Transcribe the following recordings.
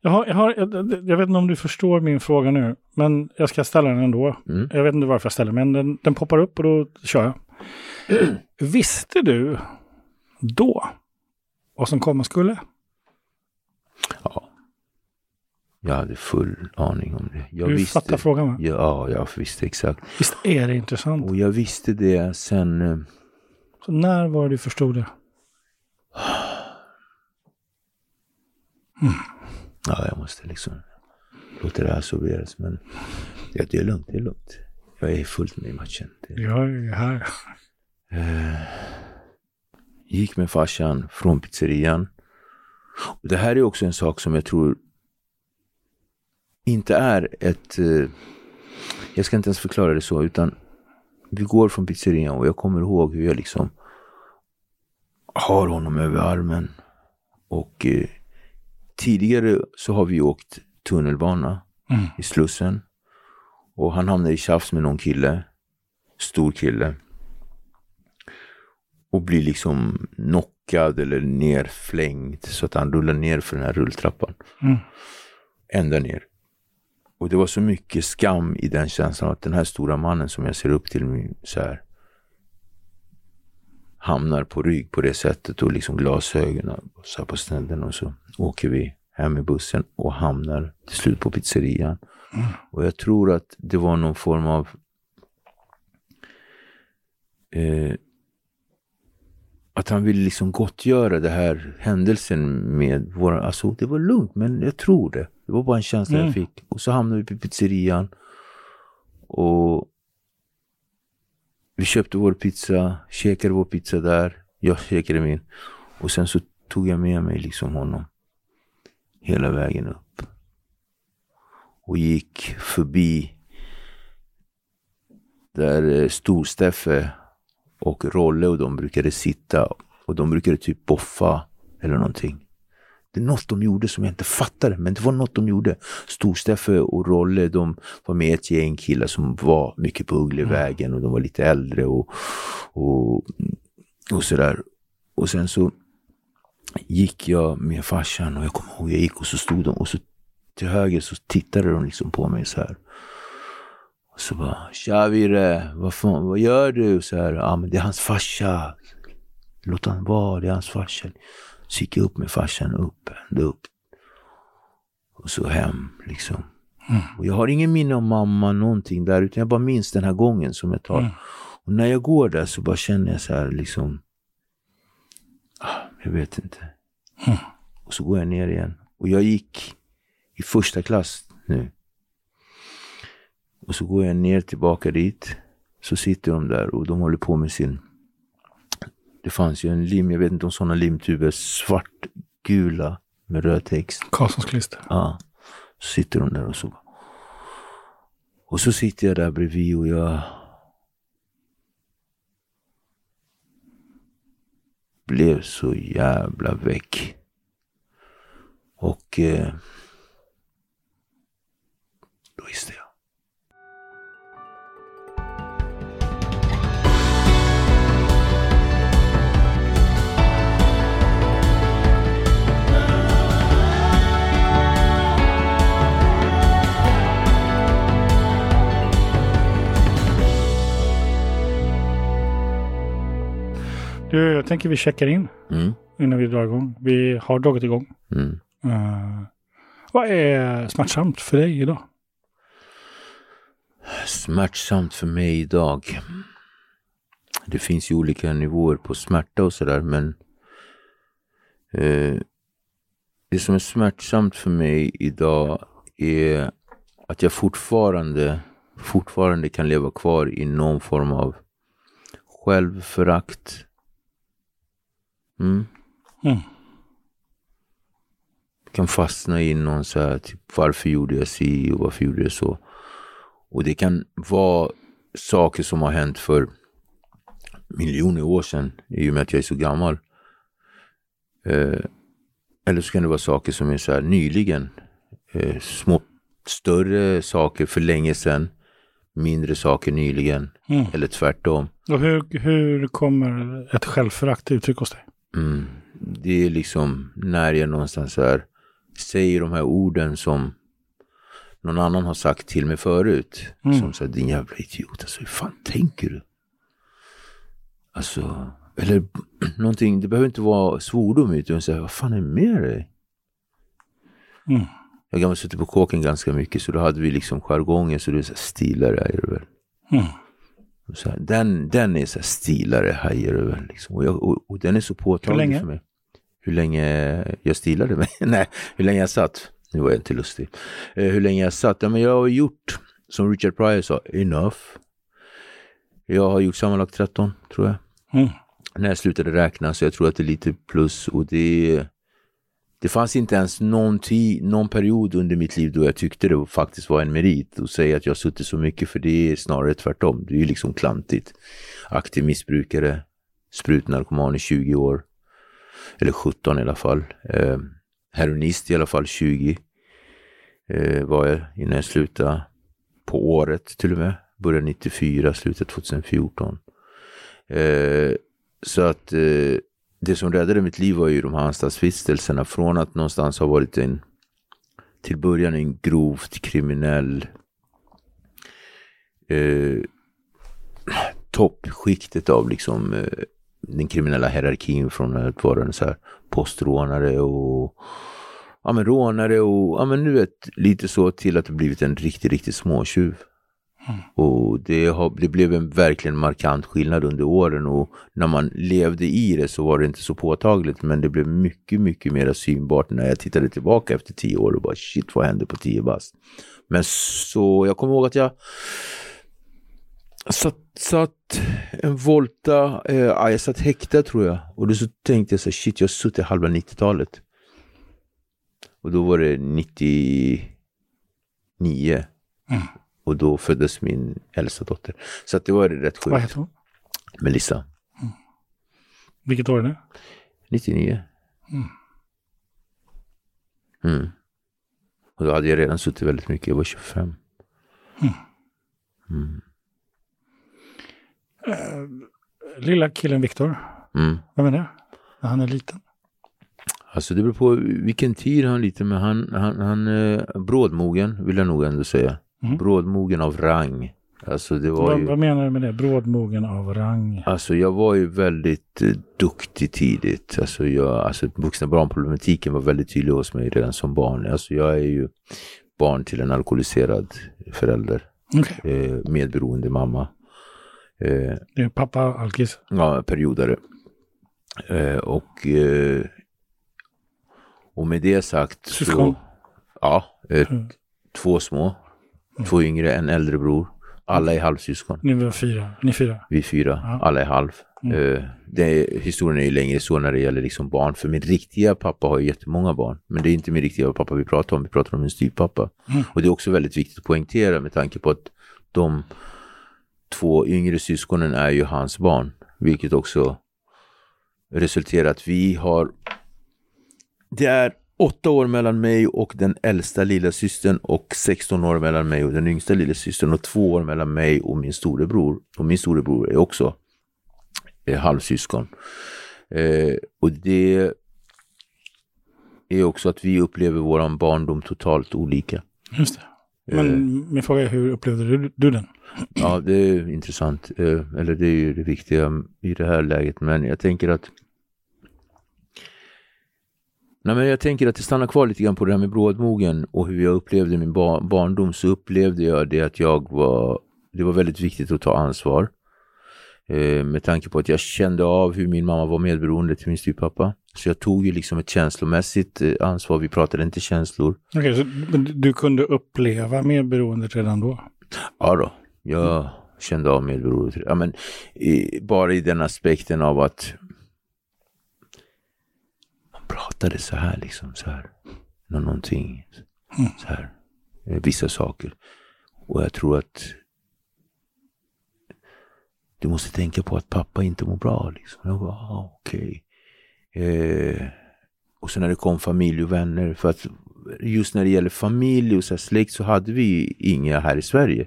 Jag, har, jag, har, jag, vet inte om du förstår min fråga nu, men jag ska ställa den ändå. Mm. Jag vet inte varför jag ställer men den, den poppar upp och då kör jag. Visste du då vad som komma skulle? Ja. Jag hade full aning om det. Jag du visste, fattar frågan va? Ja, jag visste exakt. Visst är det intressant? Och jag visste det sen... eh, Så när var det du förstod det? Ja, jag måste liksom låta det här absorberas. Men ja, det är lugnt, det är lugnt. Jag är fullt med i matchen. Det, Jag är här. eh, gick med farsan från pizzerian. Och det här är också en sak som jag tror inte är ett... Eh, jag ska inte ens förklara det så, utan vi går från pizzerian och jag kommer ihåg hur jag liksom har honom över armen. Och eh, tidigare så har vi åkt tunnelbana Mm. i Slussen. Och han hamnade i tjafs med någon kille, stor kille. Och blir liksom knockad eller nerflängd så att han rullar ner för den här rulltrappan. Mm. Ända ner. Och det var så mycket skam i den känslan att den här stora mannen som jag ser upp till så här hamnar på rygg på det sättet och liksom glasögonen så på snedden och så åker vi hem i bussen och hamnar till slut på pizzerian. Och jag tror att det var någon form av eh, att han ville liksom gottgöra det här händelsen med våra, alltså det var lugnt men jag tror det. Det var bara en känsla Mm. jag fick. Och så hamnade vi på pizzerian och vi köpte vår pizza, käkade vår pizza där, jag käkade min. Och sen så tog jag med mig liksom honom hela vägen upp. Och gick förbi där eh, Storsteffe och Rolle och de brukade sitta och de brukade typ boffa eller någonting. Det är något de gjorde som jag inte fattade, men det var något de gjorde. Storsteffe och Rolle, de var med ett gäng killar som var mycket på Ugglevägen och de var lite äldre och, och, och sådär. Och sen så gick jag med farsan och jag kommer ihåg, jag gick och så stod de och så till höger så tittade de liksom på mig så här. Och så bara, tja Virre, vad fan, vad gör du? Så här, ja men det är hans farsa. Låt han vara, det är hans farsa. Så gick jag upp med farsan, upp, ända upp. Och så hem liksom. Och jag har ingen minne av mamma, någonting där, utan jag bara minns den här gången som jag tar. Mm. Och när jag går där så bara känner jag så här liksom, ah, jag vet inte. Mm. Och så går jag ner igen. Och jag gick i första klass nu. Och så går jag ner tillbaka dit. Så sitter de där och de håller på med sin... Det fanns ju en lim, jag vet inte om sådana limtuber, svartgula med röd text. Karlssons klister. Ja. Så sitter de där och så. Och så sitter jag där bredvid och jag... Blev så jävla väck. Och... Eh, då visste jag. Du, jag tänker vi checkar in Mm. innan vi drar igång. Vi har dragit igång. Mm. Eh, vad är smärtsamt för dig idag? Smärtsamt för mig idag. Det finns ju olika nivåer på smärta och sådär men eh, det som är smärtsamt för mig idag är att jag fortfarande, fortfarande kan leva kvar i någon form av självförakt. Mm. Mm. kan fastna i någon så här, typ varför gjorde jag si och varför gjorde jag så. Och det kan vara saker som har hänt för miljoner år sedan i och med att jag är så gammal. Eh, eller så kan det vara saker som är så här nyligen. Eh, små, större saker för länge sedan, mindre saker nyligen. Mm. Eller tvärtom. Och hur, hur kommer ett självförakt till uttryck hos dig? Mm. Det är liksom när jag någonstans så här säger de här orden som någon annan har sagt till mig förut. Mm. Som säger din jävla idiot, alltså hur fan tänker du? Alltså, eller någonting, det behöver inte vara svordom utan säga vad fan är med dig? Mm. Jag har suttit på kåken ganska mycket så då hade vi liksom jargongen så det är så här, stilare är det väl. Mm. Så här, den, den är så här stilare hajar väl. Liksom. Och, jag, och, och den är så påtaglig för mig. Hur länge jag stilade mig? Nej, hur länge jag satt. Nu var jag inte lustig. Eh, hur länge jag satt? Ja, men jag har gjort, som Richard Pryor sa, enough. Jag har gjort sammanlagt 13, tror jag. Mm. När jag slutade räkna, så jag tror att det är lite plus. Och det, det fanns inte ens någon, tid, någon period under mitt liv då jag tyckte det faktiskt var en merit att säga att jag suttit så mycket, för det är snarare tvärtom. Det är ju liksom klantigt. Aktiv missbrukare, sprutnarkoman i 20 år. Eller 17 i alla fall. Eh, heroinist i alla fall 20 eh, var jag innan jag slutade. På året till och med. Började 94, slutade 2014. Eh, så att eh, det som räddade mitt liv var ju de här anstaltsvistelserna. Från att någonstans ha varit en till början en grovt kriminell eh, toppskiktet av liksom eh, den kriminella hierarkin från att vara en så här postrånare och ja men rånare och ja men nu vet lite så till att det blivit en riktigt, riktig småtjuv. Och det, har, det blev en verkligen markant skillnad under åren och när man levde i det så var det inte så påtagligt men det blev mycket, mycket mer synbart när jag tittade tillbaka efter tio år och bara shit vad hände på tio bast. Men så, jag kommer ihåg att jag satt, satt en volta, eh, jag satt häktad tror jag och då så tänkte jag så här, shit jag har suttit halva 90-talet. Och då var det 99. Mm. Och då föddes min äldsta dotter. Så det var rätt Vad sjukt. heter hon? Melissa. Vilket år är det? 99. Mm. Mm. Och då hade jag redan suttit väldigt mycket. Jag var 25. Mm. Lilla killen Viktor. Mm. Vem är det? När han är liten. Alltså det beror på vilken tid han är lite, men han, han, han är brådmogen vill jag nog ändå säga. Mm. Brådmogen av rang. Alltså det var Vad, ju... vad menar du med det? Brådmogen av rang? Alltså jag var ju väldigt eh, duktig tidigt. Alltså, jag, alltså vuxna barnproblematiken var väldigt tydlig hos mig redan som barn. Alltså jag är ju barn till en alkoholiserad förälder. Okej. Eh, medberoende mamma. Eh, Det är pappa alkis. ja, periodare. Eh, och, eh, och med det sagt Syskon? så... Ja, eh, Mm. två små. Två yngre, en äldre bror. Alla är halvsyskon. Ni var fyra. Ni fyra. Vi är fyra, Ja. alla är halv. Mm. Eh, det, historien är ju längre så när det gäller liksom barn. För min riktiga pappa har ju jättemånga barn. Men det är inte min riktiga pappa vi pratar om. Vi pratar om min styvpappa. Mm. Och det är också väldigt viktigt att poängtera med tanke på att de två yngre syskonen är ju hans barn. Vilket också resulterar att vi har... Det är åtta år mellan mig och den äldsta lilla systern och 16 år mellan mig och den yngsta lilla systern och två år mellan mig och min storebror. Och min storebror är också eh, halvsyskon. Eh, och det är också att vi upplever våran barndom totalt olika. Just det. Men Eh. min fråga är hur upplevde du, du den? Ja, det är intressant. Eh, Eller det är ju det viktiga i det här läget. Men jag tänker att Nej, men jag tänker att det stannar kvar lite grann på det här med brådmogen och hur jag upplevde min bar- barndom så upplevde jag det att jag var, det var väldigt viktigt att ta ansvar. Eh, med tanke på att jag kände av hur min mamma var medberoende till min styvpappa. Så jag tog ju liksom ett känslomässigt eh, ansvar, vi pratade inte känslor. Okej, så men du kunde uppleva medberoendet redan då? Ja då, jag kände av medberoende. Ja, men, i, bara i den aspekten av att pratade så här liksom, så här. Nå- Någonting, så här. Eh, Vissa saker. Och jag tror att du måste tänka på att pappa inte mår bra. Liksom. Jag bara, ah, okej. Eh, och sen när det kom familj och vänner. För att just när det gäller familj och så släkt så hade vi inga här i Sverige.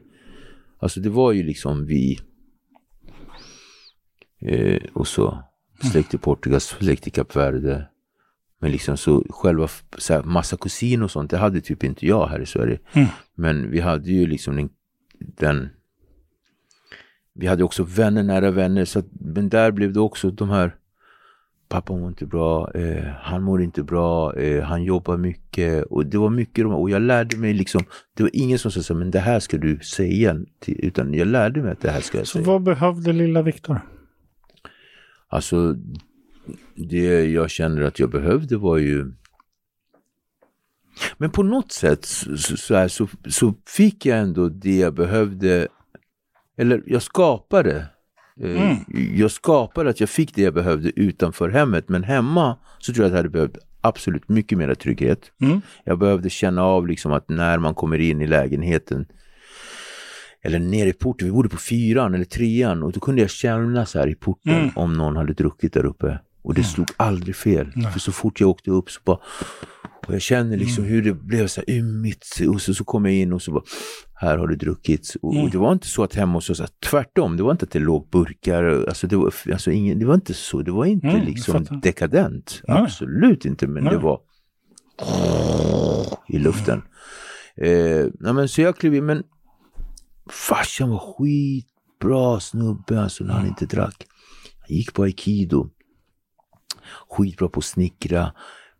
Alltså det var ju liksom vi eh, och så släkt i Portugal, släkt i Kap Verde. Men liksom så själva så här, massa kusiner och sånt, det hade typ inte jag här i Sverige. Mm. Men vi hade ju liksom den, den vi hade också vänner, nära vänner, så att, men där blev det också de här Pappa mår inte bra, eh, han mår inte bra, eh, han jobbar mycket och det var mycket och jag lärde mig liksom, det var ingen som sa men det här ska du säga, till, utan jag lärde mig att det här ska jag Så säga. vad behövde lilla Viktor? Alltså, det jag känner att jag behövde var ju... Men på något sätt så, så, här, så, så fick jag ändå det jag behövde. Eller jag skapade. Eh, Mm. Jag skapade att jag fick det jag behövde utanför hemmet. Men hemma så tror jag att jag hade behövt absolut mycket mer trygghet. Mm. Jag behövde känna av liksom att när man kommer in i lägenheten eller ner i porten, vi bodde på fyran eller trean och då kunde jag känna så här i porten Mm. om någon hade druckit där uppe. Och det slog aldrig fel. Nej. För så fort jag åkte upp så bara och jag känner liksom Mm. hur det blev så här ymmigt och så, så kom jag in och så bara här har det druckits. Och, Mm. och det var inte så att hemma hos oss, att tvärtom, det var inte att det låg burkar, alltså det var, alltså ingen, det var inte så, det var inte Mm, liksom dekadent. Nej. Absolut inte, men Nej. det var i luften. Eh, nej, men så jag klev in, men farsan var skitbra snubbe alltså när han inte drack. Han gick på aikido. Skitbra på att snickra.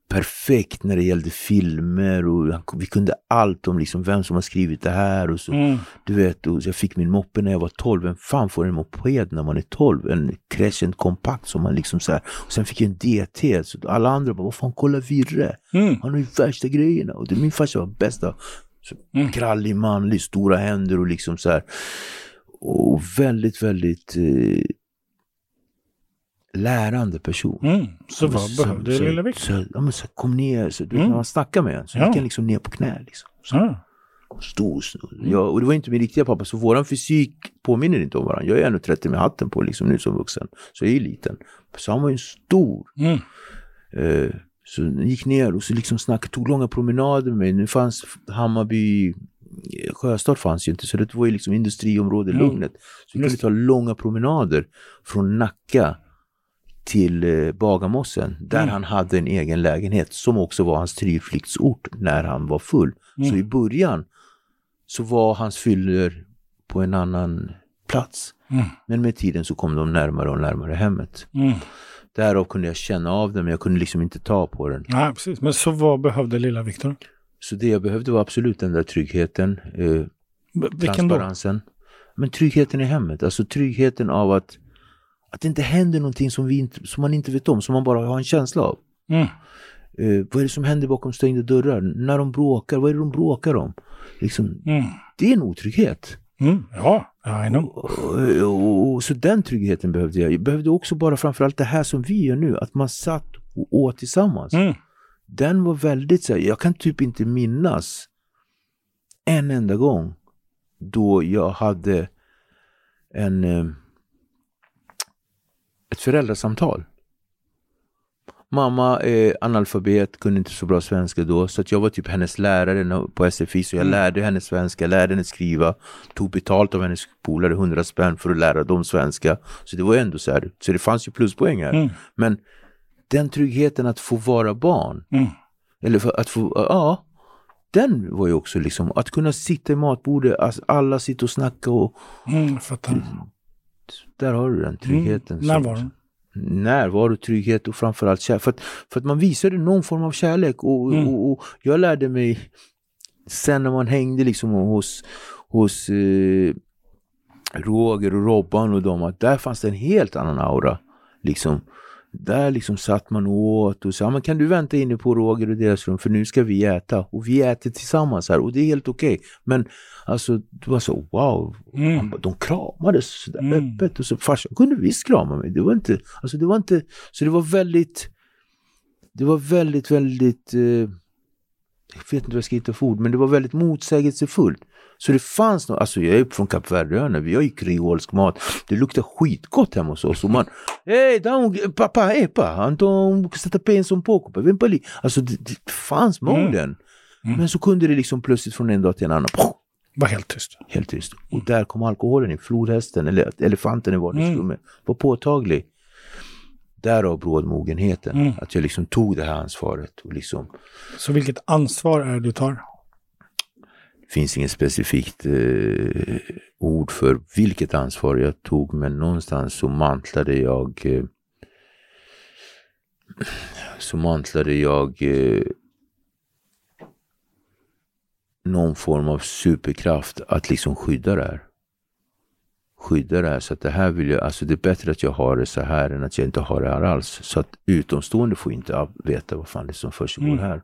Perfekt när det gällde filmer och vi kunde allt om liksom vem som har skrivit det här och så. Mm. Du vet, och jag fick min moppe när jag var 12. Vem fan får en moped när man är 12? En Crescent kompakt som man liksom så här. Och sen fick jag en DT. Så alla andra bara, vad fan kolla Virre. Mm. Han har ju värsta grejerna. Och det, min farsa var bästa. Så, Mm. Krallig, manlig, stora händer och liksom så här. Och väldigt, väldigt eh, lärande person. Mm. Så vad Så- behövde så, lilla Viktor? Så, ja, men så kom ner, så, du, vet, Mm. när man snackade med en så Ja. gick han liksom ner på knä. Liksom. Så, Ja. stor snubbe. Ja, och det var inte min riktiga pappa, så våran fysik påminner inte om varandra. Jag är 1,30 med hatten på liksom nu som vuxen. Så jag är ju liten. Så han var ju stor. Mm. Eh, så gick ner och så liksom snackade, tog långa promenader med mig. Nu fanns Hammarby, Sjöstad fanns ju inte, så det var ju liksom industriområde, Mm. Lugnet. Så vi kunde ta långa promenader från Nacka till eh, Bagarmossen, där Mm. han hade en egen lägenhet som också var hans tillflyktsort när han var full. Så Mm. i början så var hans fyller på en annan plats. Mm. Men med tiden så kom de närmare och närmare hemmet. Mm. Därav kunde jag känna av det men jag kunde liksom inte ta på den. Nej, precis. Men så vad behövde lilla Viktor? Så det jag behövde var absolut den där tryggheten, eh, V- Vilken då? transparensen. Men tryggheten i hemmet, alltså tryggheten av att, att det inte händer någonting som, vi inte, som man inte vet om, som man bara har en känsla av. Mm. Eh, vad är det som händer bakom stängda dörrar? När de bråkar, vad är det de bråkar om? Liksom, Mm. det är en otrygghet. Mm. Ja, I know. Och, och, och, så den tryggheten behövde jag. Jag behövde också bara framförallt det här som vi gör nu, att man satt och åt tillsammans. Mm. Den var väldigt så här, jag kan typ inte minnas en enda gång då jag hade en eh, ett föräldrasamtal. Mamma är analfabet, kunde inte så bra svenska då, så att jag var typ hennes lärare på SFI, så jag Mm. lärde henne svenska, lärde henne skriva, tog betalt av hennes polare, 100 spänn för att lära dem svenska. Så det var ändå så här, så det fanns ju pluspoäng här. Mm. Men den tryggheten att få vara barn, Mm. eller att få, ja, den var ju också liksom, att kunna sitta i matbordet, alltså alla sitter och snackar och Mm. Där har du den tryggheten. Mm. Närvaron. Närvaro, trygghet och framförallt kärlek. För att, för att man visade någon form av kärlek och, Mm. och, och jag lärde mig sen när man hängde liksom hos, hos eh, Roger och Robban och dem att där fanns det en helt annan aura. Liksom. Där liksom satt man åt och sa, men kan du vänta inne på Roger och deras rum för nu ska vi äta. Och vi äter tillsammans här och det är helt okej. Men alltså, det var så wow. Mm. Bara, De kramades sådär Mm. öppet och så farsan kunde visst krama mig. Det var inte, alltså det var inte, så det var väldigt, det var väldigt, väldigt, eh, jag vet inte vad jag ska hitta för ord, men det var väldigt motsägelsefullt. Så det fanns något, alltså jag är från Kap Verdeöarna, vi har ju kreolsk mat. Det luktar skitgott hemma hos oss och man, hej, pappa, epa, você tá pensando um pouco, vem. Alltså det, det fanns moden. Mm. Men så kunde det liksom plötsligt från en dag till en annan, poff, Var helt tyst. helt tyst. Och där kom alkoholen in, flodhästen eller elefanten i vardagsrummet var påtaglig. Därav brådmogenheten. Mm. Att jag liksom tog det här ansvaret. Och liksom, Så vilket ansvar är det du tar? det finns inget specifikt eh, ord för vilket ansvar jag tog, men någonstans så mantlade jag eh, så mantlade jag eh, någon form av superkraft att liksom skydda det här. Skydda det här. Så att det här vill jag, alltså det är bättre att jag har det så här än att jag inte har det här alls. Så att utomstående får inte veta vad fan det är som försiggår Mm. här.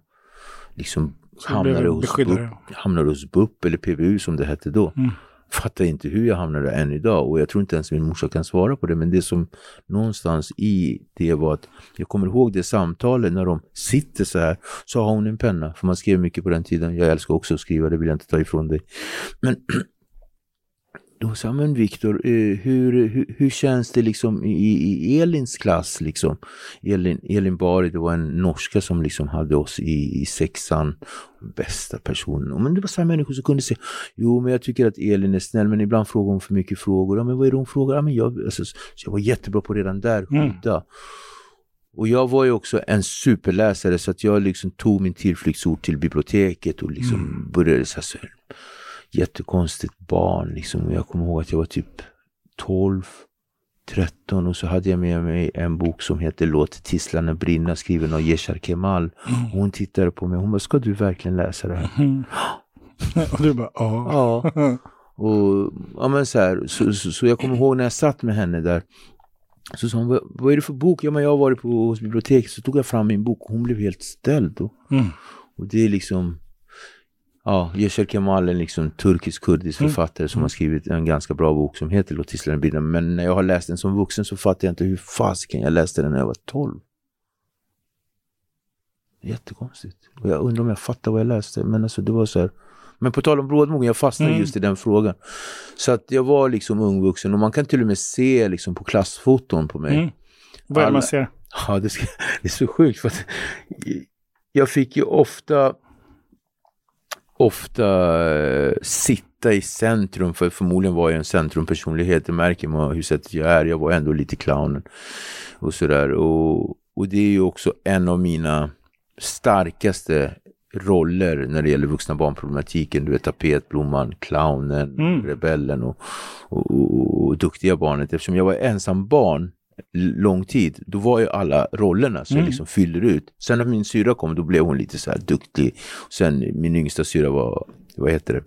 Liksom hamnar det hos. BUP, hamnar hos BUP eller PBU som det hette då. Mm. Fattar inte hur jag hamnade där än idag och jag tror inte ens min morsa kan svara på det. Men det som någonstans i det var att jag kommer ihåg det samtalet när de sitter så här. Så har hon en penna, för man skrev mycket på den tiden. Jag älskar också att skriva, det vill jag inte ta ifrån dig. Men då sa men Viktor, eh, hur, hur, hur känns det liksom i, i Elins klass liksom? Elin, Elin Bari, det var en norska som liksom hade oss i, i sexan. Bästa personen. Men det var samma människor som kunde säga, jo men jag tycker att Elin är snäll men ibland frågar hon för mycket frågor. Ja men vad är det hon frågar? Ja, men jag, alltså, så jag var jättebra på redan där, Mm. skydda. Och jag var ju också en superläsare så att jag liksom tog min tillflyktsort till biblioteket och liksom Mm. började så här, jättekonstigt barn liksom. Och Jag kommer ihåg att jag var typ 12, 13 och så hade jag med mig en bok som heter Låt tisslarna brinna skriven av Yeshar Kemal. Och hon tittade på mig och hon bara, ska du verkligen läsa det här? Mm. Och du bara, ja. Ja. Och, ja men så, här, så, så, så jag kommer ihåg när jag satt med henne där. Så sa hon, vad, är det för bok? Ja men jag har varit på, hos biblioteket. Så tog jag fram min bok och hon blev helt ställd. Då. Mm. Och det är liksom, ja, Yeshar Kemal är en liksom turkisk-kurdisk Mm. författare som har skrivit en ganska bra bok som heter Låt tisslarna brinna. Men när jag har läst den som vuxen så fattar jag inte hur fasiken jag läste den när jag var 12. Jättekonstigt. Och jag undrar om jag fattar vad jag läste. Men alltså det var så här. Men på tal om brådmogen, jag fastnade Mm. just i den frågan. Så att jag var liksom ung vuxen och man kan till och med se liksom på klassfoton på mig. Mm. Vad är det man ser? Ja, det, ska, det är så sjukt för att jag fick ju ofta ofta eh, sitta i centrum, för förmodligen var jag en centrumpersonlighet, det märker man hur sättet jag är, jag var ändå lite clownen och sådär. Och, och det är ju också en av mina starkaste roller när det gäller vuxna barnproblematiken. Du vet tapetblomman, clownen, Mm. rebellen och, och, och, och duktiga barnet. Eftersom jag var ensam barn lång tid, då var ju alla rollerna så jag Mm. liksom fyllde ut. Sen när min syra kom, då blev hon lite så här duktig. Sen min yngsta syra var, vad heter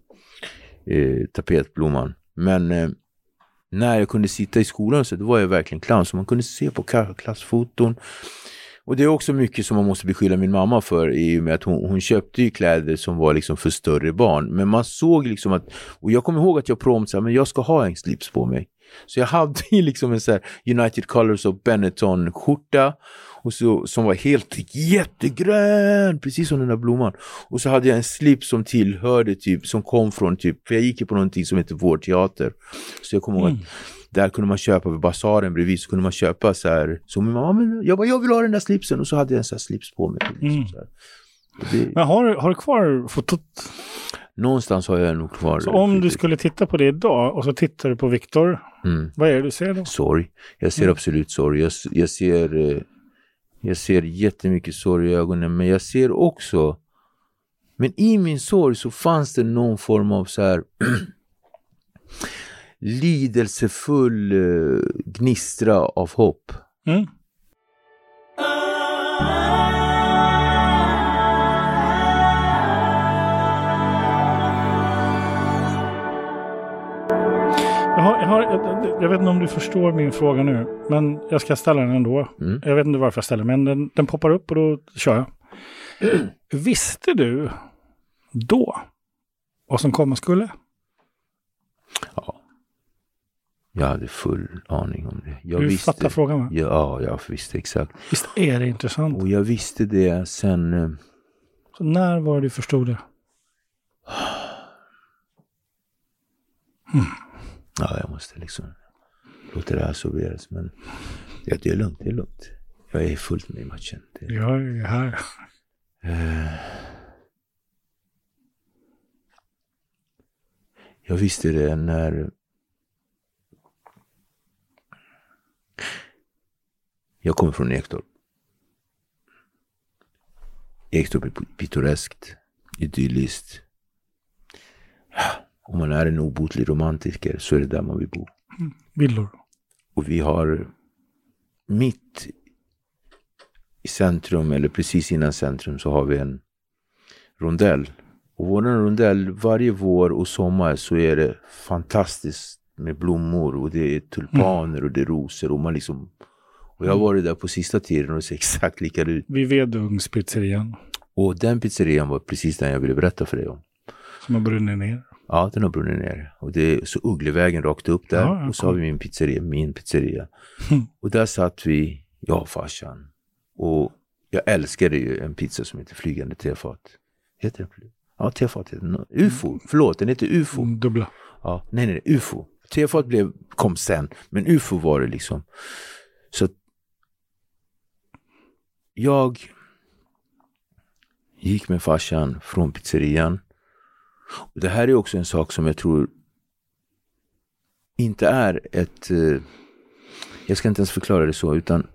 det, eh, tapetblomman. Men eh, när jag kunde sitta i skolan så då var jag verkligen clown. Så man kunde se på klassfoton. Och det är också mycket som man måste beskylla min mamma för i och med att hon, hon köpte kläder som var liksom för större barn. Men man såg liksom att, och jag kommer ihåg att jag prompt men jag ska ha en slips på mig. Så jag hade ju liksom en så United Colors och så, som var helt jättegrön, precis som den där blomman. Och så hade jag en slips som tillhörde typ, som kom från typ, för jag gick ju på någonting som heter Vår Teater. Så jag kommer ihåg Mm. att där kunde man köpa vid basaren bredvid så kunde man köpa så här. Så min mamma, men jag bara, jag vill ha den där slipsen och så hade jag en sån här slips på mig. Liksom, Mm. så det, Men har, har du kvar fotot? Någonstans har jag nog kvar Så om du skulle titta på det idag och så tittar du på Viktor, Mm. vad är det du ser då? Sorg. Jag ser Mm. absolut sorg. Jag, jag ser eh, jag ser jättemycket sorg i ögonen men jag ser också men i min sorg så fanns det någon form av så här lidelsefull eh, gnistra av hopp. Mm. Jag, har, jag, har, jag, vet inte om du förstår min fråga nu, men jag ska ställa den ändå. Mm. Jag vet inte varför jag ställer men den, den poppar upp och då kör jag. Visste du då vad som komma skulle? Jag hade full aning om det. Jag du visste, fattar frågan va? Ja, jag visste exakt. Visst är det intressant? Och jag visste det sen eh, Så när var det du förstod det? Ja, jag måste liksom låta det här absorberas. Men ja, det är lugnt, det är lugnt. Jag är fullt med i matchen. Det, Jag är här. eh, jag visste det när Jag kommer från Ektorp. Ektorp är pittoreskt, idylliskt. Om man är en obotlig romantiker så är det där man vill bo. Villor. Och vi har mitt i centrum, eller precis innan centrum, så har vi en rondell. Och vår rondell, varje vår och sommar så är det fantastiskt med blommor och det är tulpaner och det är rosor och man liksom och jag har varit där på sista tiden och det ser exakt lika ut. Vid Vedungspizzerian. Och den pizzerian var precis den jag ville berätta för dig om. Som har brunnit ner. Ja, den har brunnit ner. Och det är så Ugglevägen rakt upp där. Ja, och så har vi min pizzeria, min pizzeria. och där satt vi, jag och farsan. Och jag älskade ju en pizza som heter Flygande tefat. Heter den Ja, tefat heter den. UFO, förlåt, den heter UFO. Mm, Dubbla. Ja, nej, nej, UFO. Tefat blev, kom sen, men UFO var det liksom. Så att jag gick med farsan från pizzerian. Och det här är också en sak som jag tror inte är ett... Eh, jag ska inte ens förklara det så, utan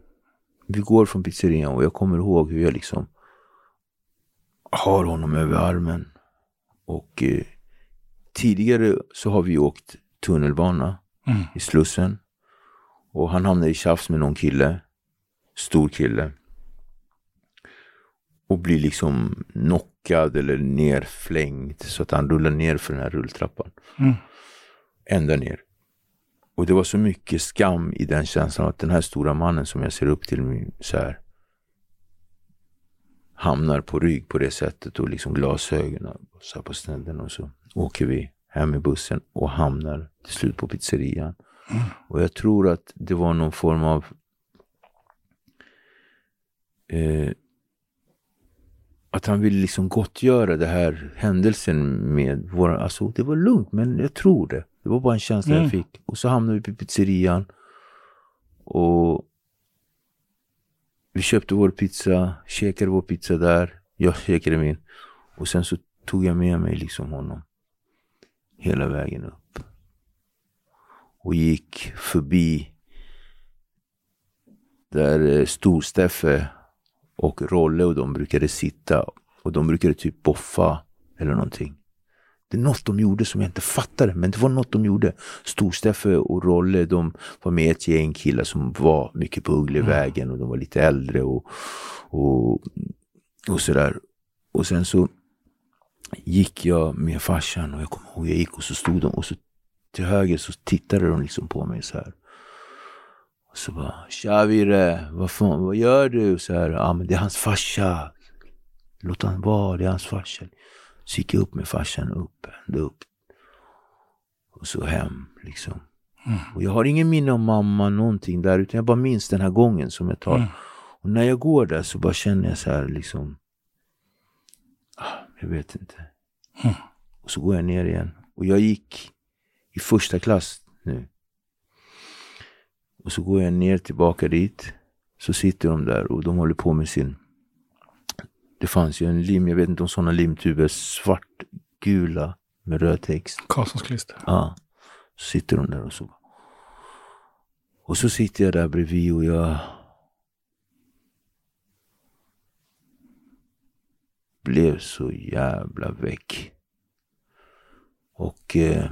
vi går från pizzerian och jag kommer ihåg hur jag liksom har honom över armen. Och eh, tidigare så har vi åkt tunnelbana Mm. i Slussen. Och han hamnade i tjafs med någon kille, stor kille. Och blir liksom knockad eller nerflängd så att han rullar ner för den här rulltrappan. Mm. Ända ner. Och det var så mycket skam i den känslan att den här stora mannen som jag ser upp till så här hamnar på rygg på det sättet och liksom glasögonen så på snedden och så åker vi hem i bussen och hamnar till slut på pizzerian. Och jag tror att det var någon form av eh, att han ville liksom gottgöra det här händelsen med våra, alltså det var lugnt men jag tror det. Det var bara en känsla Mm. jag fick. Och så hamnade vi på pizzerian. Och vi köpte vår pizza, käkade vår pizza där. Jag käkade min. Och sen så tog jag med mig liksom honom. Hela vägen upp. Och gick förbi där eh, Stor-Steffe och Rolle och de brukade sitta. Och de brukade typ boffa eller någonting. Det är något de gjorde som jag inte fattade, men det var något de gjorde. Stor-Steffe och Rolle, de var med ett gäng killar som var mycket på Ugglevägen och de var lite äldre och, och, och sådär. Och sen så gick jag med farsan och jag kommer ihåg, jag gick och så stod de och så till höger så tittade de liksom på mig så här. Så bara, tja Virre, vad fan, vad gör du? Så här, ja men det är hans farsa. Låt han vara, det är hans farsa. Så gick jag upp med farsan upp, ända upp. Och så hem liksom. Och jag har ingen minne av mamma, någonting där, utan jag bara minns den här gången som jag tar. Mm. Och när jag går där så bara känner jag så här liksom, ah, jag vet inte. Mm. Och så går jag ner igen. Och jag gick i första klass nu. Och så går jag ner tillbaka dit. Så sitter de där och de håller på med sin... Det fanns ju en lim, jag vet inte om sådana limtuber, svartgula med röd text. Karlssons klister. Ja. Så sitter de där och så. Och så sitter jag där bredvid och jag blev så jävla väck. Och eh,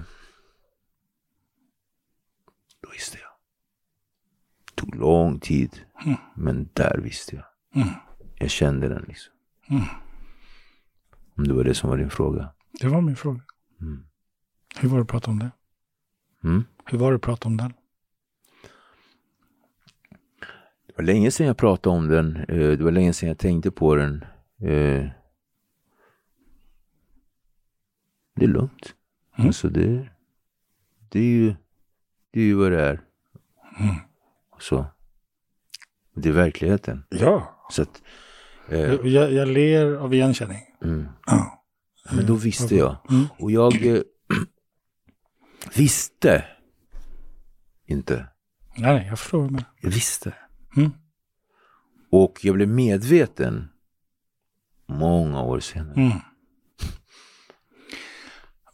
då visste jag. Tog lång tid, Mm. men där visste jag. Mm. Jag kände den liksom. Mm. Om det var det som var din fråga. Det var min fråga. Mm. Hur var det att prata om det? Mm. Hur var det att prata om den? Det var länge sedan jag pratade om den. Eh, Det var länge sedan jag tänkte på den. Eh, Det är lugnt. Mm. Alltså det, det, är ju, det är ju vad det är. Mm. Så. Det är verkligheten. Ja. Så att, eh, Jag, jag, ler av igenkänning. mm. Ja. Men då visste jag. Mm. Och jag eh, visste inte. Nej, nej, jag förstår menar. Jag visste. Mm. Och jag blev medveten många år senare. Mm.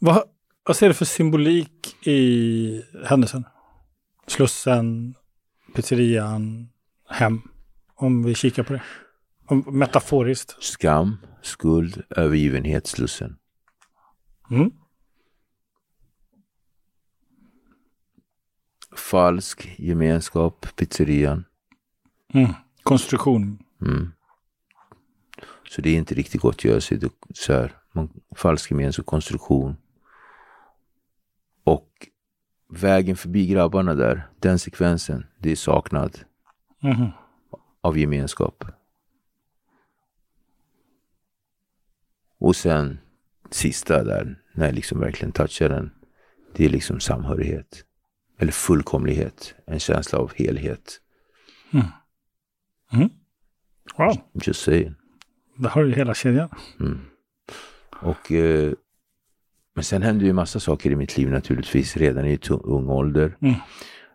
Vad, vad ser du för symbolik i händelsen? Slussen, pizzerian, hem. Om vi kikar på det. Om, metaforiskt. Skam, skuld, övergivenhet, Slussen. Mm. Falsk gemenskap, pizzerian. Mm. Konstruktion. Mm. Så det är inte riktigt gottgörelse. Det- Så här, man, falsk gemenskap, konstruktion. Och vägen förbi grabbarna där, den sekvensen, det är saknad Mhm. av gemenskap. Och sen sista där, när jag liksom verkligen touchar den, det är liksom samhörighet. Eller fullkomlighet, en känsla av helhet. Wow, Just saying. där har du hela kedjan. Mm. Och, eh, men sen hände ju massa saker i mitt liv naturligtvis redan i ung ålder. Mm.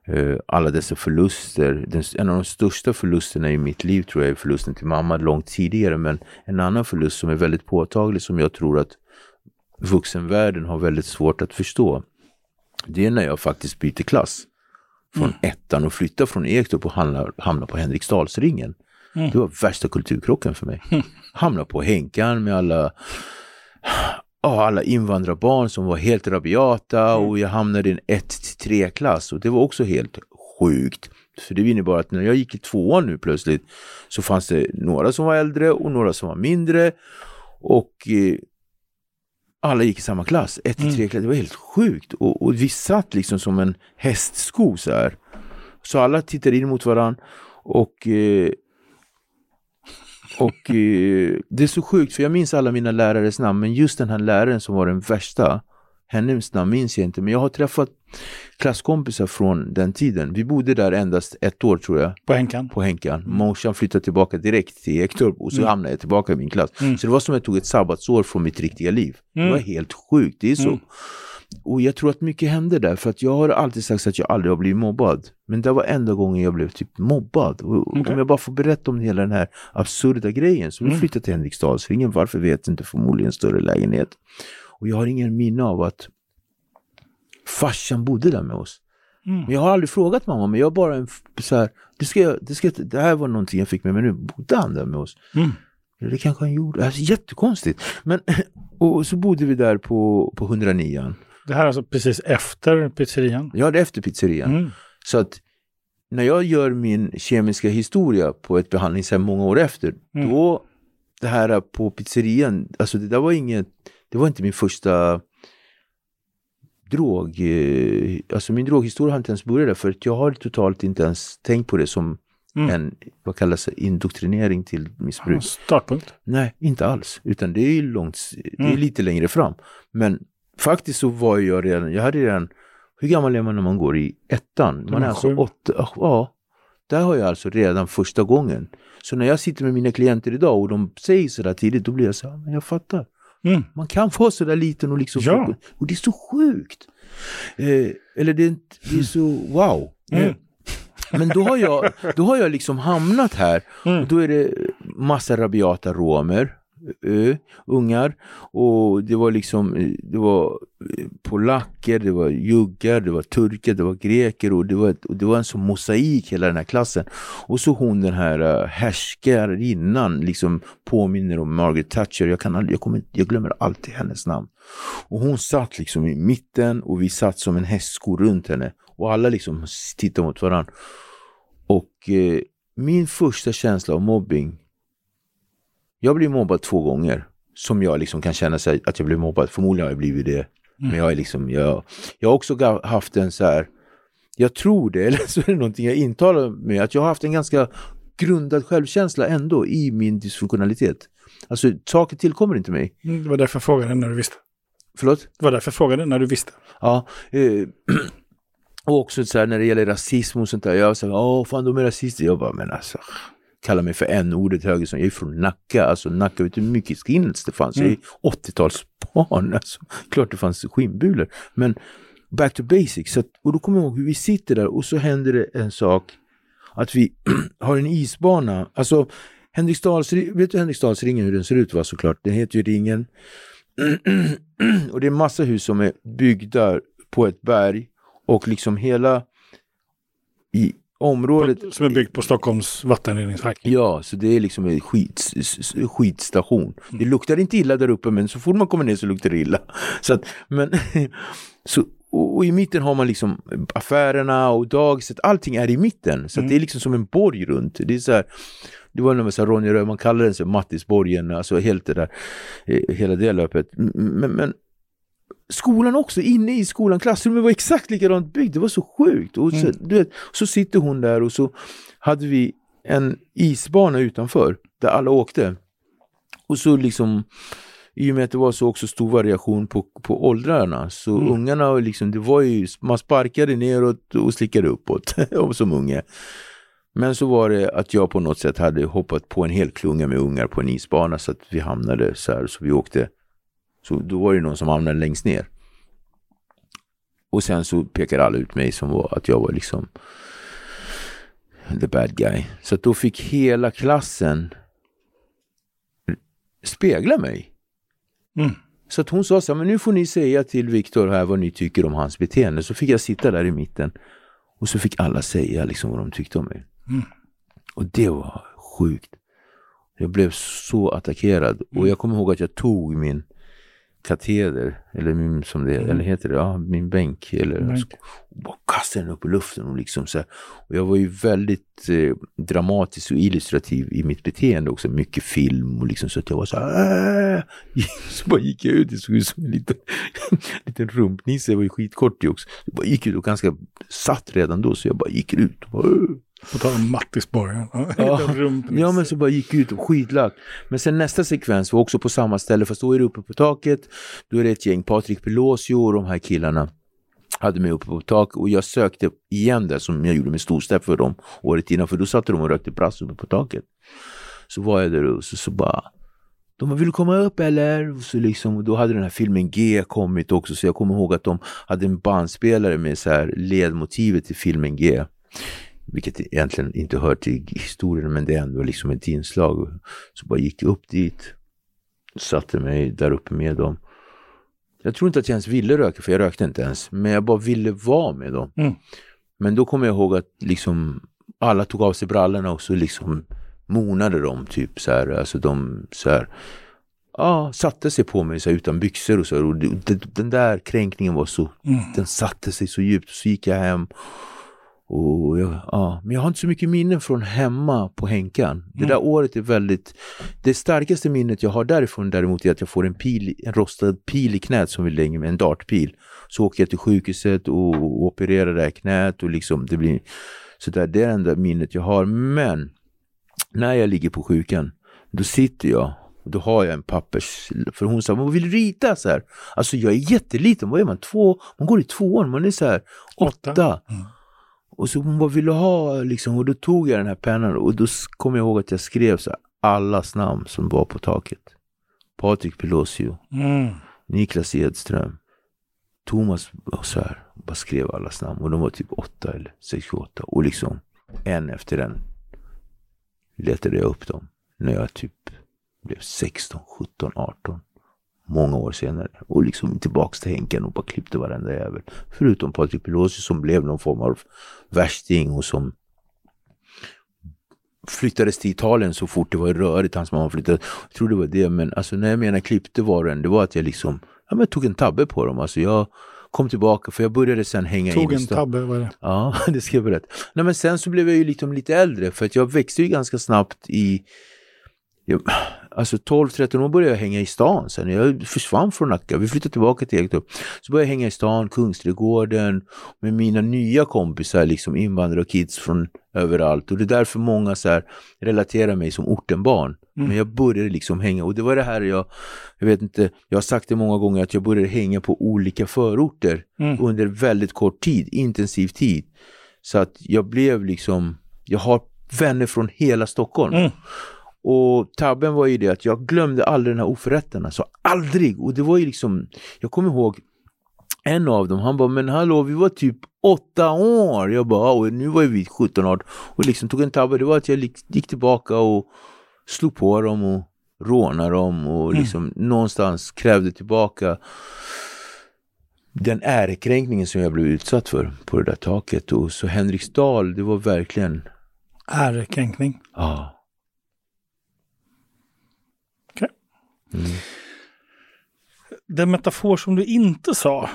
Eh, alla dessa förluster. Den, en av de största förlusterna i mitt liv tror jag är förlusten till mamma långt tidigare. Men en annan förlust som är väldigt påtaglig som jag tror att vuxenvärlden har väldigt svårt att förstå. Det är när jag faktiskt byter klass. Från ettan och flyttar från Ektorp och hamnar, hamnar på Henriksdalsringen. Mm. Det var värsta kulturkrocken för mig. Hamna på Henkan med alla ja, alla invandrarbarn som var helt rabiata och jag hamnade i en 1-3 klass och det var också helt sjukt. För det innebar att när jag gick i tvåan nu plötsligt så fanns det några som var äldre och några som var mindre och eh, alla gick i samma klass, 1-3 klass. Det var helt sjukt och, och vi satt liksom som en hästsko så här. Så alla tittade in mot varandra och eh, och eh, det är så sjukt för jag minns alla mina lärares namn men just den här läraren som var den värsta hennes namn minns jag inte men jag har träffat klasskompisar från den tiden. Vi bodde där endast ett år tror jag På Henkan. på Henkan. Morsan flyttade tillbaka direkt till Ektorp och så Mm. hamnade jag tillbaka i min klass. Mm. Så det var som att jag tog ett sabbatsår från mitt riktiga liv. Det Mm. var helt sjukt, det är så. Och jag tror att mycket hände där för att jag har alltid sagt att jag aldrig har blivit mobbad. Men det var enda gången jag blev typ mobbad. Och Okej. Om jag bara får berätta om hela den här absurda grejen. Så vi Mm. flyttade till Henriksdalsringen, varför vet inte, förmodligen större lägenhet. Och jag har ingen minne av att farsan bodde där med oss. Mm. Men jag har aldrig frågat mamma, men jag bara en så här, det, ska jag, det, ska, det här var någonting jag fick med mig nu, bodde han där med oss? Mm. Det kanske han gjorde, alltså, jättekonstigt. Men, och så bodde vi där på, på 109 Det här är alltså precis efter pizzerian. Jag hade efter pizzerian. Mm. Så att när jag gör min kemiska historia på ett behandlingshem många år efter, Mm. då det här på pizzerian, alltså det där var inget, det var inte min första drog, eh, alltså min droghistoria har inte ens börjat där för att jag har totalt inte ens tänkt på det som Mm. en, vad kallas det, indoktrinering till missbruk. Startpunkt. Nej, inte alls. Utan det är långt, det är Mm. lite längre fram. Men faktiskt så var jag redan, jag hade redan, hur gammal är man när man går i ettan? Man är alltså åtta, ja. Där har jag alltså redan första gången. Så när jag sitter med mina klienter idag och de säger sådär tidigt, då blir jag så här, men jag fattar. Mm. Man kan vara sådär liten och liksom... Ja. Och det är så sjukt. Eh, eller det är, det är så wow. Mm. Eh, Men då har, jag, då har jag liksom hamnat här Mm. och då är det massa rabiata romer, ö, ungar och det var liksom, eh, det var eh, polacker, det var juggar, det var turkar, det var greker och det var, och det var en sån mosaik hela den här klassen. Och så hon den här uh, härskarinnan liksom påminner om Margaret Thatcher, jag, kan aldrig, jag, kommer, jag glömmer alltid hennes namn. Och hon satt liksom i mitten och vi satt som en hästsko runt henne och alla liksom tittade mot varandra. Och eh, min första känsla av mobbing, jag blev mobbad två gånger. Som jag liksom kan känna sig att jag blev mobbad, förmodligen har jag blivit det. Men jag är liksom, jag, jag har också haft en så här, jag tror det, eller så är det någonting jag intalar med, att jag har haft en ganska grundad självkänsla ändå i min dysfunktionalitet. Alltså saker tillkommer inte mig. Mm, Det var därför jag frågade när du visste. Förlåt? Det var därför jag frågade när du visste. Ja, eh, och också så här när det gäller rasism och sånt där. Jag sa, åh fan de är rasister. Jag bara, men alltså, kalla mig för n-ordet höger som jag är från Nacka. Alltså Nacka, vet du hur mycket skinheads det fanns? Jag är 80-talsbarn, alltså. Klart det fanns skinnbulor. Men back to basics. Så att, och då kommer jag ihåg hur vi sitter där och så händer det en sak. Att vi har en isbana. Alltså, Henriksdals, vet du Henriksdalsringen hur den ser ut va såklart? Den heter ju Ringen. och det är massa hus som är byggda på ett berg och liksom hela i området... Som är byggt på Stockholms vattenreningsverk. Ja, så det är liksom en skit, skitstation. Det luktar inte illa där uppe men så fort man kommer ner så luktar det illa. Så att, men, så, och, och, i mitten har man liksom affärerna och dagiset, allting är i mitten. Så mm. det är liksom som en borg runt. Det är så här, det var när Ronja Röd, man kallar den så Mattisborgen, alltså helt det där, eh, hela det löpet. Men, men skolan också, inne i skolan, klassrummet var exakt likadant byggt, det var så sjukt. Och så, mm. du vet, så sitter hon där och så hade vi en isbana utanför där alla åkte. Och så liksom i och med att det var så också stor variation på, på åldrarna så mm. ungarna liksom, det var ju, man sparkade neråt och slickade uppåt som unge. Men så var det att jag på något sätt hade hoppat på en hel klunga med ungar på en isbana så att vi hamnade så här, så vi åkte. Så då var det någon som hamnade längst ner. Och sen så pekade alla ut mig som var att jag var liksom the bad guy. Så då fick hela klassen spegla mig. Mm. Så att hon sa så här, men nu får ni säga till Viktor här vad ni tycker om hans beteende. Så fick jag sitta där i mitten och så fick alla säga liksom vad de tyckte om mig. Mm. Och det var sjukt. Jag blev så attackerad och mm. jag kommer ihåg att jag tog min kateder, eller min, som det mm. eller heter det, ja, min bänk. Eller, bänk. Och bara kastade den upp i luften. Och, liksom så här. och jag var ju väldigt eh, dramatisk och illustrativ i mitt beteende också. Mycket film och liksom så att jag var så här. Äh! Så bara gick jag ut, det såg ut som en liten, liten rumpnisse. Jag var ju skitkort också. Jag bara gick ut och ganska satt redan då så jag bara gick ut. Och bara, äh! På tal om Mattisborgen. Ja, ja, men så bara gick ut och skitlack. Men sen nästa sekvens var också på samma ställe, fast då är det uppe på taket. Då är det ett gäng, Patrik Pelosio och de här killarna hade mig uppe på taket och jag sökte igen det som jag gjorde med Storstepp för dem året innan, för då satt de och rökte brass uppe på taket. Så var jag där och så, så bara de vill du komma upp eller? Och så liksom, och då hade den här filmen G kommit också så jag kommer ihåg att de hade en bandspelare med så här ledmotivet till filmen G vilket egentligen inte hör till historien men det är ändå liksom ett inslag. Så bara gick jag upp dit, satte mig där uppe med dem. Jag tror inte att jag ens ville röka, för jag rökte inte ens, men jag bara ville vara med dem. Mm. Men då kommer jag ihåg att liksom alla tog av sig brallorna och så liksom monade de typ så här, alltså de så här, ja, satte sig på mig så här, utan byxor och så. Och den där kränkningen var så, mm. den satte sig så djupt. Så gick jag hem och jag, ja, men jag har inte så mycket minnen från hemma på Henkan. Det mm. där året är väldigt... Det starkaste minnet jag har därifrån däremot är att jag får en, pil, en rostad pil i knät som vi lägger med en dartpil. Så åker jag till sjukhuset och, och opererar det här knät och liksom det blir... Så där, det är det enda minnet jag har. Men när jag ligger på sjukan, då sitter jag och då har jag en pappers... För hon sa, man vill rita så här. Alltså jag är jätteliten, vad är man? Två, man går i tvåan, man är så här åtta. åtta. Mm. Och så hon bara, vill du ha liksom? Och då tog jag den här pennan och då kom jag ihåg att jag skrev så här, allas namn som var på taket. Patrik Pelosio, mm. Niklas Edström, Thomas och så här. Bara skrev allas namn och de var typ åtta eller sex, åtta. Och liksom en efter en letade jag upp dem när jag typ blev 16, 17, 18 många år senare. Och liksom tillbaks till Henken och bara klippte varenda jävel. Förutom Patrik Pelosi som blev någon form av värsting och som flyttades till Italien så fort det var rörigt. Hans mamma flyttade. Jag tror det var det. Men alltså när jag menar klippte var den, det var att jag liksom ja, men tog en tabbe på dem. Alltså jag kom tillbaka för jag började sen hänga Tog in en tabbe, var det? Ja, det ska jag berätta. Nej men sen så blev jag ju liksom lite äldre för att jag växte ju ganska snabbt i jag, alltså 12-13 år började jag hänga i stan sen. Jag försvann från Nacka. Vi flyttade tillbaka till Egertorp. Så började jag hänga i stan, Kungsträdgården med mina nya kompisar, liksom invandrare och kids från överallt. Och det är därför många så här, relaterar mig som ortenbarn. Mm. Men jag började liksom hänga och det var det här jag, jag vet inte, jag har sagt det många gånger att jag började hänga på olika förorter mm. under väldigt kort tid, intensiv tid. Så att jag blev liksom, jag har vänner från hela Stockholm. Mm. Och tabben var ju det att jag glömde aldrig den här oförrätten. Alltså aldrig! Och det var ju liksom, jag kommer ihåg en av dem, han bara, men hallå vi var typ åtta år. Jag bara, och nu var vi 17 år. Och liksom tog en tabbe, det var att jag gick tillbaka och slog på dem och rånade dem och mm. liksom mm. någonstans krävde tillbaka den ärekränkningen som jag blev utsatt för på det där taket. Och så Henriksdal, det var verkligen, Ärekränkning. ja. Okej. Mm. Den metafor som du inte sa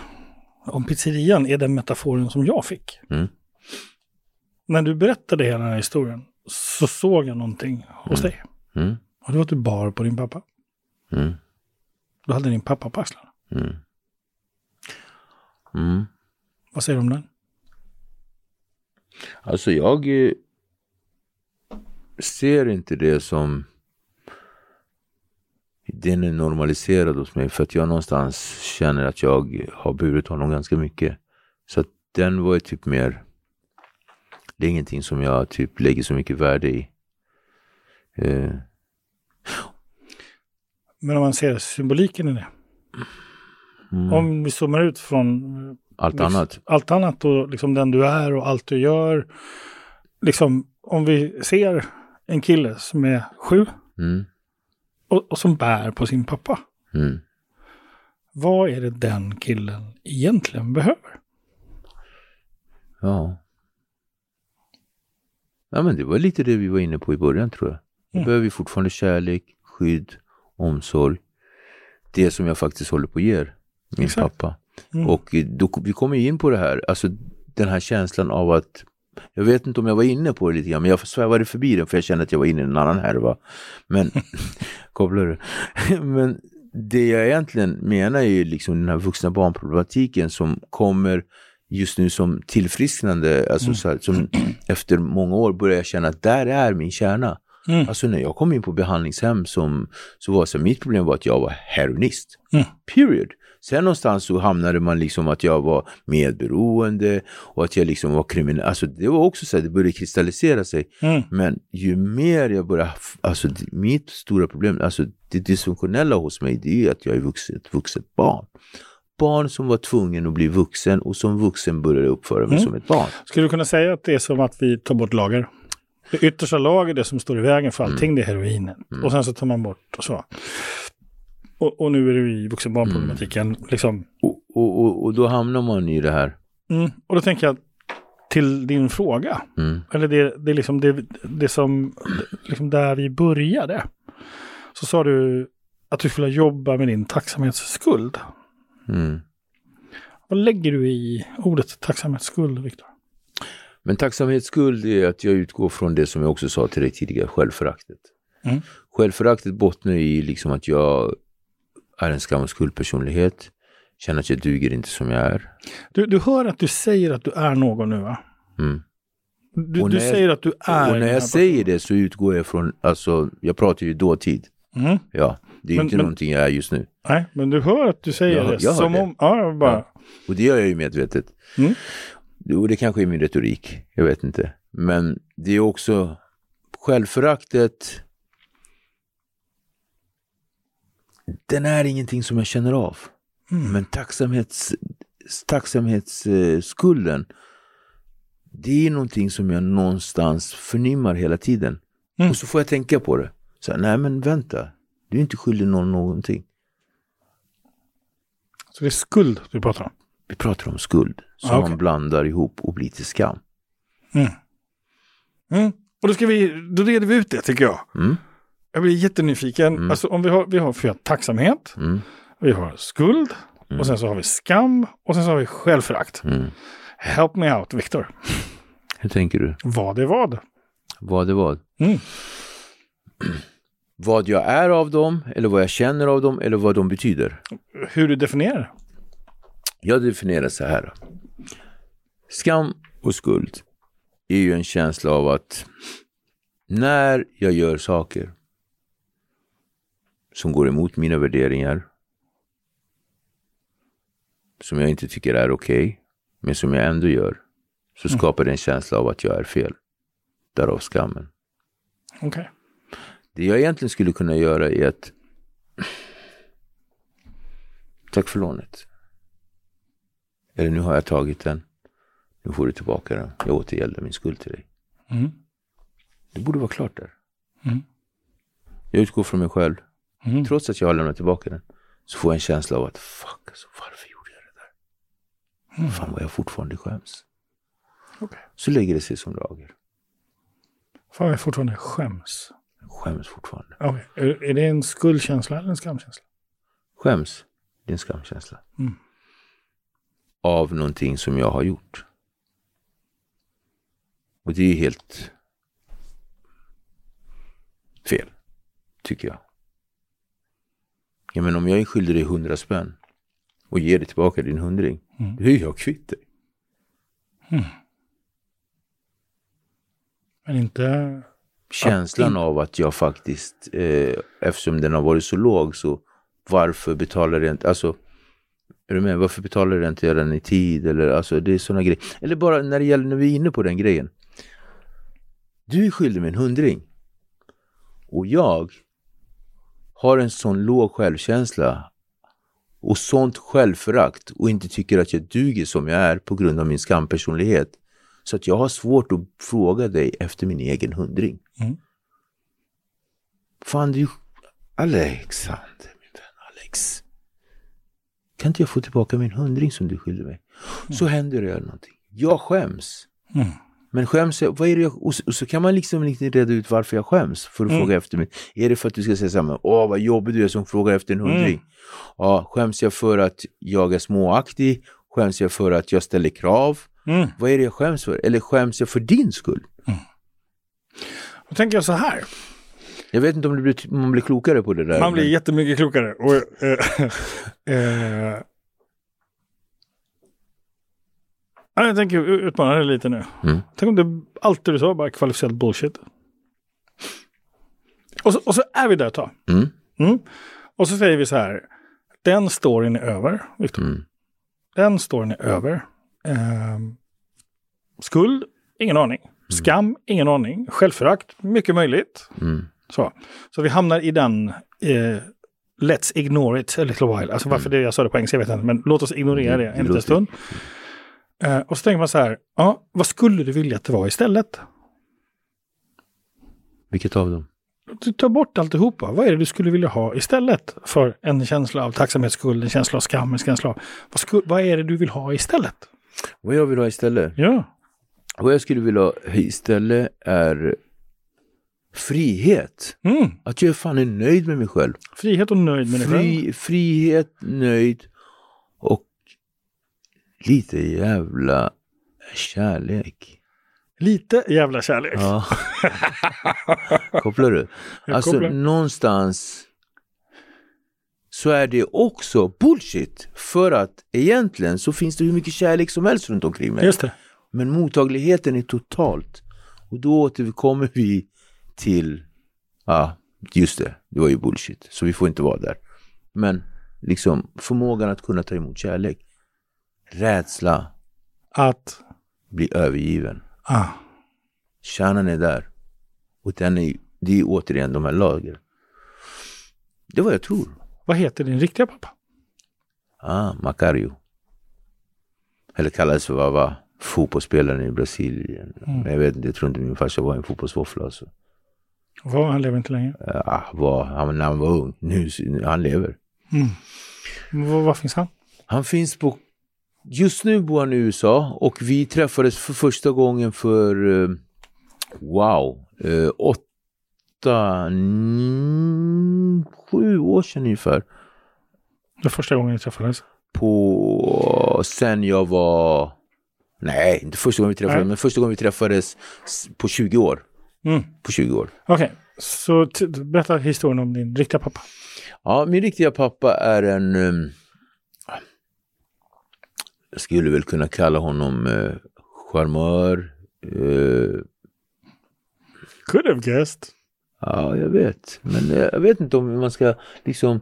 om pizzerian är den metaforen som jag fick. Mm. När du berättade hela den här historien så såg jag någonting hos dig. Mm. Och det var att du bar på din pappa. Mm. Du hade din pappa på axlarna. Mm. Mm. Vad säger du om den? Alltså jag eh, ser inte det som den är normaliserad hos mig för att jag någonstans känner att jag har burit honom ganska mycket. Så att den var ju typ mer, det är ingenting som jag typ lägger så mycket värde i. Eh, Men om man ser symboliken i det. mm, Om vi zoomar ut från allt annat. allt annat och liksom den du är och allt du gör. Liksom om vi ser en kille som är sju Mm, och, och som bär på sin pappa. mm. Vad är det den killen egentligen behöver? Ja. Ja men det var lite det vi var inne på i början tror jag. Jag Mm. behöver fortfarande kärlek, skydd, omsorg. Det som jag faktiskt håller på att ge min Exakt. pappa. Mm. Och eh, då, vi kommer in på det här, alltså den här känslan av att jag vet inte om jag var inne på det lite grann, men jag svävade förbi den för jag kände att jag var inne i en annan härva. Men, kopplar du? men det jag egentligen menar är ju liksom den här vuxna barnproblematiken som kommer just nu som tillfrisknande, alltså Mm. så här, som efter många år börjar jag känna att där är min kärna. Mm. Alltså när jag kom in på behandlingshem som, så var så mitt problem var att jag var heroinist. Mm. Period. Sen någonstans så hamnade man liksom att jag var medberoende och att jag liksom var kriminell. Alltså det var också så här, det började kristallisera sig. Mm. Men ju mer jag började, alltså mitt stora problem, alltså det dysfunktionella hos mig, det är att jag är vuxet, ett vuxet barn. Barn som var tvungen att bli vuxen och som vuxen började uppföra mig Mm. som ett barn. Skulle du kunna säga att det är som att vi tar bort lager? Det yttersta lager, det som står i vägen för allting, det är heroinen. Mm. Och sen så tar man bort och så. Och, och nu är du i vuxenbarnproblematiken. Liksom. Och, och, och, och då hamnar man i det här. Mm. Och då tänker jag till din fråga. Mm. Eller det, det är liksom det, det som, liksom där vi började. Så sa du att du skulle jobba med din tacksamhetsskuld. Mm. Vad lägger du i ordet tacksamhetsskuld, Viktor? Men tacksamhetsskuld är att jag utgår från det som jag också sa till dig tidigare, självföraktet. Mm. Självföraktet bottnar i liksom att jag är en skam och skuldpersonlighet, känner att jag duger inte som jag är. Du, du hör att du säger att du är någon nu, va? Mm. Du, du jag- säger att du är och när jag säger det så utgår jag från, alltså jag pratar ju dåtid. Mm. Ja, det är Men- inte men- någonting jag är just nu. Nej, men du hör att du säger Jag det. jag som det. om... Ja, bara... Och det gör jag ju medvetet. Mm. Och det kanske är min retorik, jag vet inte. Men det är också självföraktet. Den är ingenting som jag känner av. Mm. Men tacksamhets, tacksamhetsskulden, det är någonting som jag någonstans förnimmar hela tiden. Mm. Och så får jag tänka på det. Så nej men vänta, du är inte skyldig någon någonting. Så det är skuld du pratar om? Vi pratar om skuld som Ah, okej. man blandar ihop och blir till skam. Mm. Och då, ska vi, då reder vi ut det, tycker jag. Mm, Jag blir jättenyfiken. Mm. Alltså om vi har, vi har för tacksamhet, mm, vi har skuld, Mm. och sen så har vi skam, och sen så har vi självförakt. mm. Help me out, Viktor. Hur tänker du? Vad är vad? Vad är vad? Mm. Vad jag är av dem, eller vad jag känner av dem, eller vad de betyder. Hur du definierar. Jag definierar så här. Skam och skuld är ju en känsla av att när jag gör saker som går emot mina värderingar, som jag inte tycker är okej, men som jag ändå gör, så skapar det en känsla av att jag är fel. Därav skammen. Okej. Det jag egentligen skulle kunna göra är att Tack för lånet. Eller nu har jag tagit den. Nu får du tillbaka den. Jag återgäldar min skuld till dig. Mm. Det borde vara klart där. Mm. Jag utgår från mig själv. Mm. Trots att jag har lämnat tillbaka den. Så får jag en känsla av att fuck, alltså, varför gjorde jag det där? Mm. Fan vad jag fortfarande skäms. Okej. Så lägger det sig som lager. Fan, jag fortfarande skäms. Jag skäms fortfarande. Okej. Är, är det en skuldkänsla eller en skamkänsla? Skäms. Det är en skamkänsla. Mm. Av någonting som jag har gjort. Och det är helt fel. Tycker jag. Ja, men om jag är skyldig dig hundra spänn och ger dig tillbaka din hundring. Mm. Då är jag kvitt dig. Men inte... Känslan in- av att jag faktiskt, eh, eftersom den har varit så låg, så varför betalar jag inte, alltså, är du med? Varför betalar jag inte den i tid? Eller alltså, det är sådana grejer. Eller bara när det gäller, när vi är inne på den grejen. Du är skyldig mig en hundring. Och jag har en sån låg självkänsla och sånt självförakt och inte tycker att jag duger som jag är på grund av min skampersonlighet. Så att jag har svårt att fråga dig efter min egen hundring. Mm. Fan, du... Alexander, min vän Alex. Kan inte jag få tillbaka min hundring som du skyllde mig? Så händer det någonting. Jag skäms. Mm. Men skäms jag, vad är det jag, och, så, och så kan man liksom inte reda ut varför jag skäms för att Mm. fråga efter mig. Är det för att du ska säga samma, åh vad jobbig du är som frågar efter en hundring. Mm. Ja, skäms jag för att jag är småaktig? Skäms jag för att jag ställer krav? Mm. Vad är det jag skäms för? Eller skäms jag för din skull? Då tänker jag så här. Jag vet inte om blir, man blir klokare på det där. Man blir men- jättemycket klokare. Och, eh, eh, ja, jag tänker utmana dig lite nu. Mm. Tänk om det, allt det du sa bara kvalificerat bullshit. Och så, och så är vi där ett tag. Mm. Mm. Och så säger vi så här. Den storyn är över. Victor. Mm. Den storyn är över. Ehm, skuld? Ingen aning. Skam? Ingen aning. Självförakt? Mycket möjligt. Mm. Så, så vi hamnar i den eh, Let's ignore it a little while. Alltså varför det jag sa det på engelska vet jag inte, men låt oss ignorera det en liten stund. Eh, och så tänker man så här, ja, vad skulle du vilja att det var istället? Vilket av dem? Du tar bort alltihopa. Vad är det du skulle vilja ha istället för en känsla av tacksamhetsskuld, en känsla av skam, en känsla av... Vad, sku, vad är det du vill ha istället? Vad jag vill ha istället? Ja. Vad jag skulle vilja ha istället är frihet. Mm. Att jag fan är nöjd med mig själv. Frihet och nöjd med dig själv. Fri, frihet, nöjd och lite jävla kärlek. Lite jävla kärlek. Ja. Kopplar du? Alltså kopplar. någonstans så är det också bullshit. För att egentligen så finns det hur mycket kärlek som helst runt omkring mig. Just det. Men mottagligheten är totalt. Och då återkommer vi till, ja just det, det var ju bullshit. Så vi får inte vara där. Men liksom förmågan att kunna ta emot kärlek. Rädsla, Att... bli övergiven. Ah. Kärnan är där. Och den är, det är återigen de här lager. Det är vad jag tror. Vad heter din riktiga pappa? Ah, Macario. Eller kallades för vad var fotbollsspelaren i Brasilien. Men jag vet inte, jag tror inte min farsa var en fotbollsvåffla alltså. Vad, han lever inte längre. Ah, var, han, när han var ung. Nu, nu han lever. Mm. Var, var finns han? Han finns på... Just nu bor han i USA och vi träffades för första gången för... eh, wow! eh, åtta... Sju år sedan ungefär. Det var första gången ni träffades. På... Sen jag var... Nej, inte första gången vi träffades, Nej. men första gången vi träffades på 20 år. Mm. På 20 år. Okej, så t- berätta historien om din riktiga pappa. Ja, min riktiga pappa är en... ehm, jag skulle väl kunna kalla honom uh, charmör. eh, Could have guessed. ja, jag vet. Men eh, jag vet inte om man ska liksom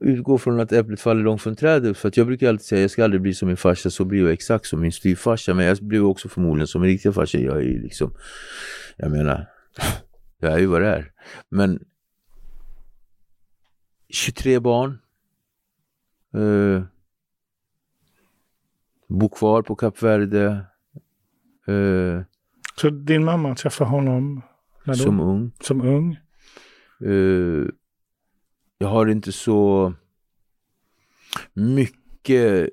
utgå från att äpplet faller långt från trädet. För att jag brukar alltid säga jag ska aldrig bli som min farsa, så blir jag exakt som min styvfarsa. Men jag blir också förmodligen som min riktiga farsa. Jag är ju liksom, jag menar, jag är ju vad det är. Men 23 barn. Eh, bor kvar på Kap Verde. Eh, Så din mamma träffade honom när då? som ung. som ung? Eh, jag har inte så mycket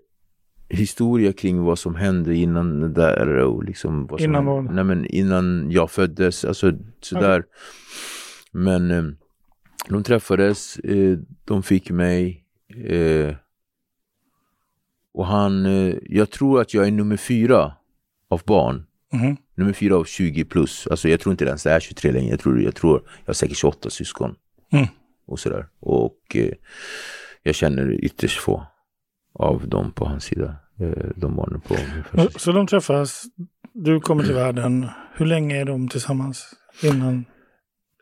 historia kring vad som hände innan det där och liksom vad Innan vad? Nej men innan jag föddes, alltså sådär. Men eh, de träffades, eh, de fick mig eh, och han, eh, jag tror att jag är nummer fyra av barn. Mhm. Nummer fyra av 20 plus. Alltså jag tror inte ens det är 23 längre. Jag tror, jag tror jag har säkert 28 syskon. Mm. Och sådär. Och eh, jag känner ytterst få av dem på hans sida. Eh, de barnen på min Så de träffas, du kommer till världen. Hur länge är de tillsammans innan?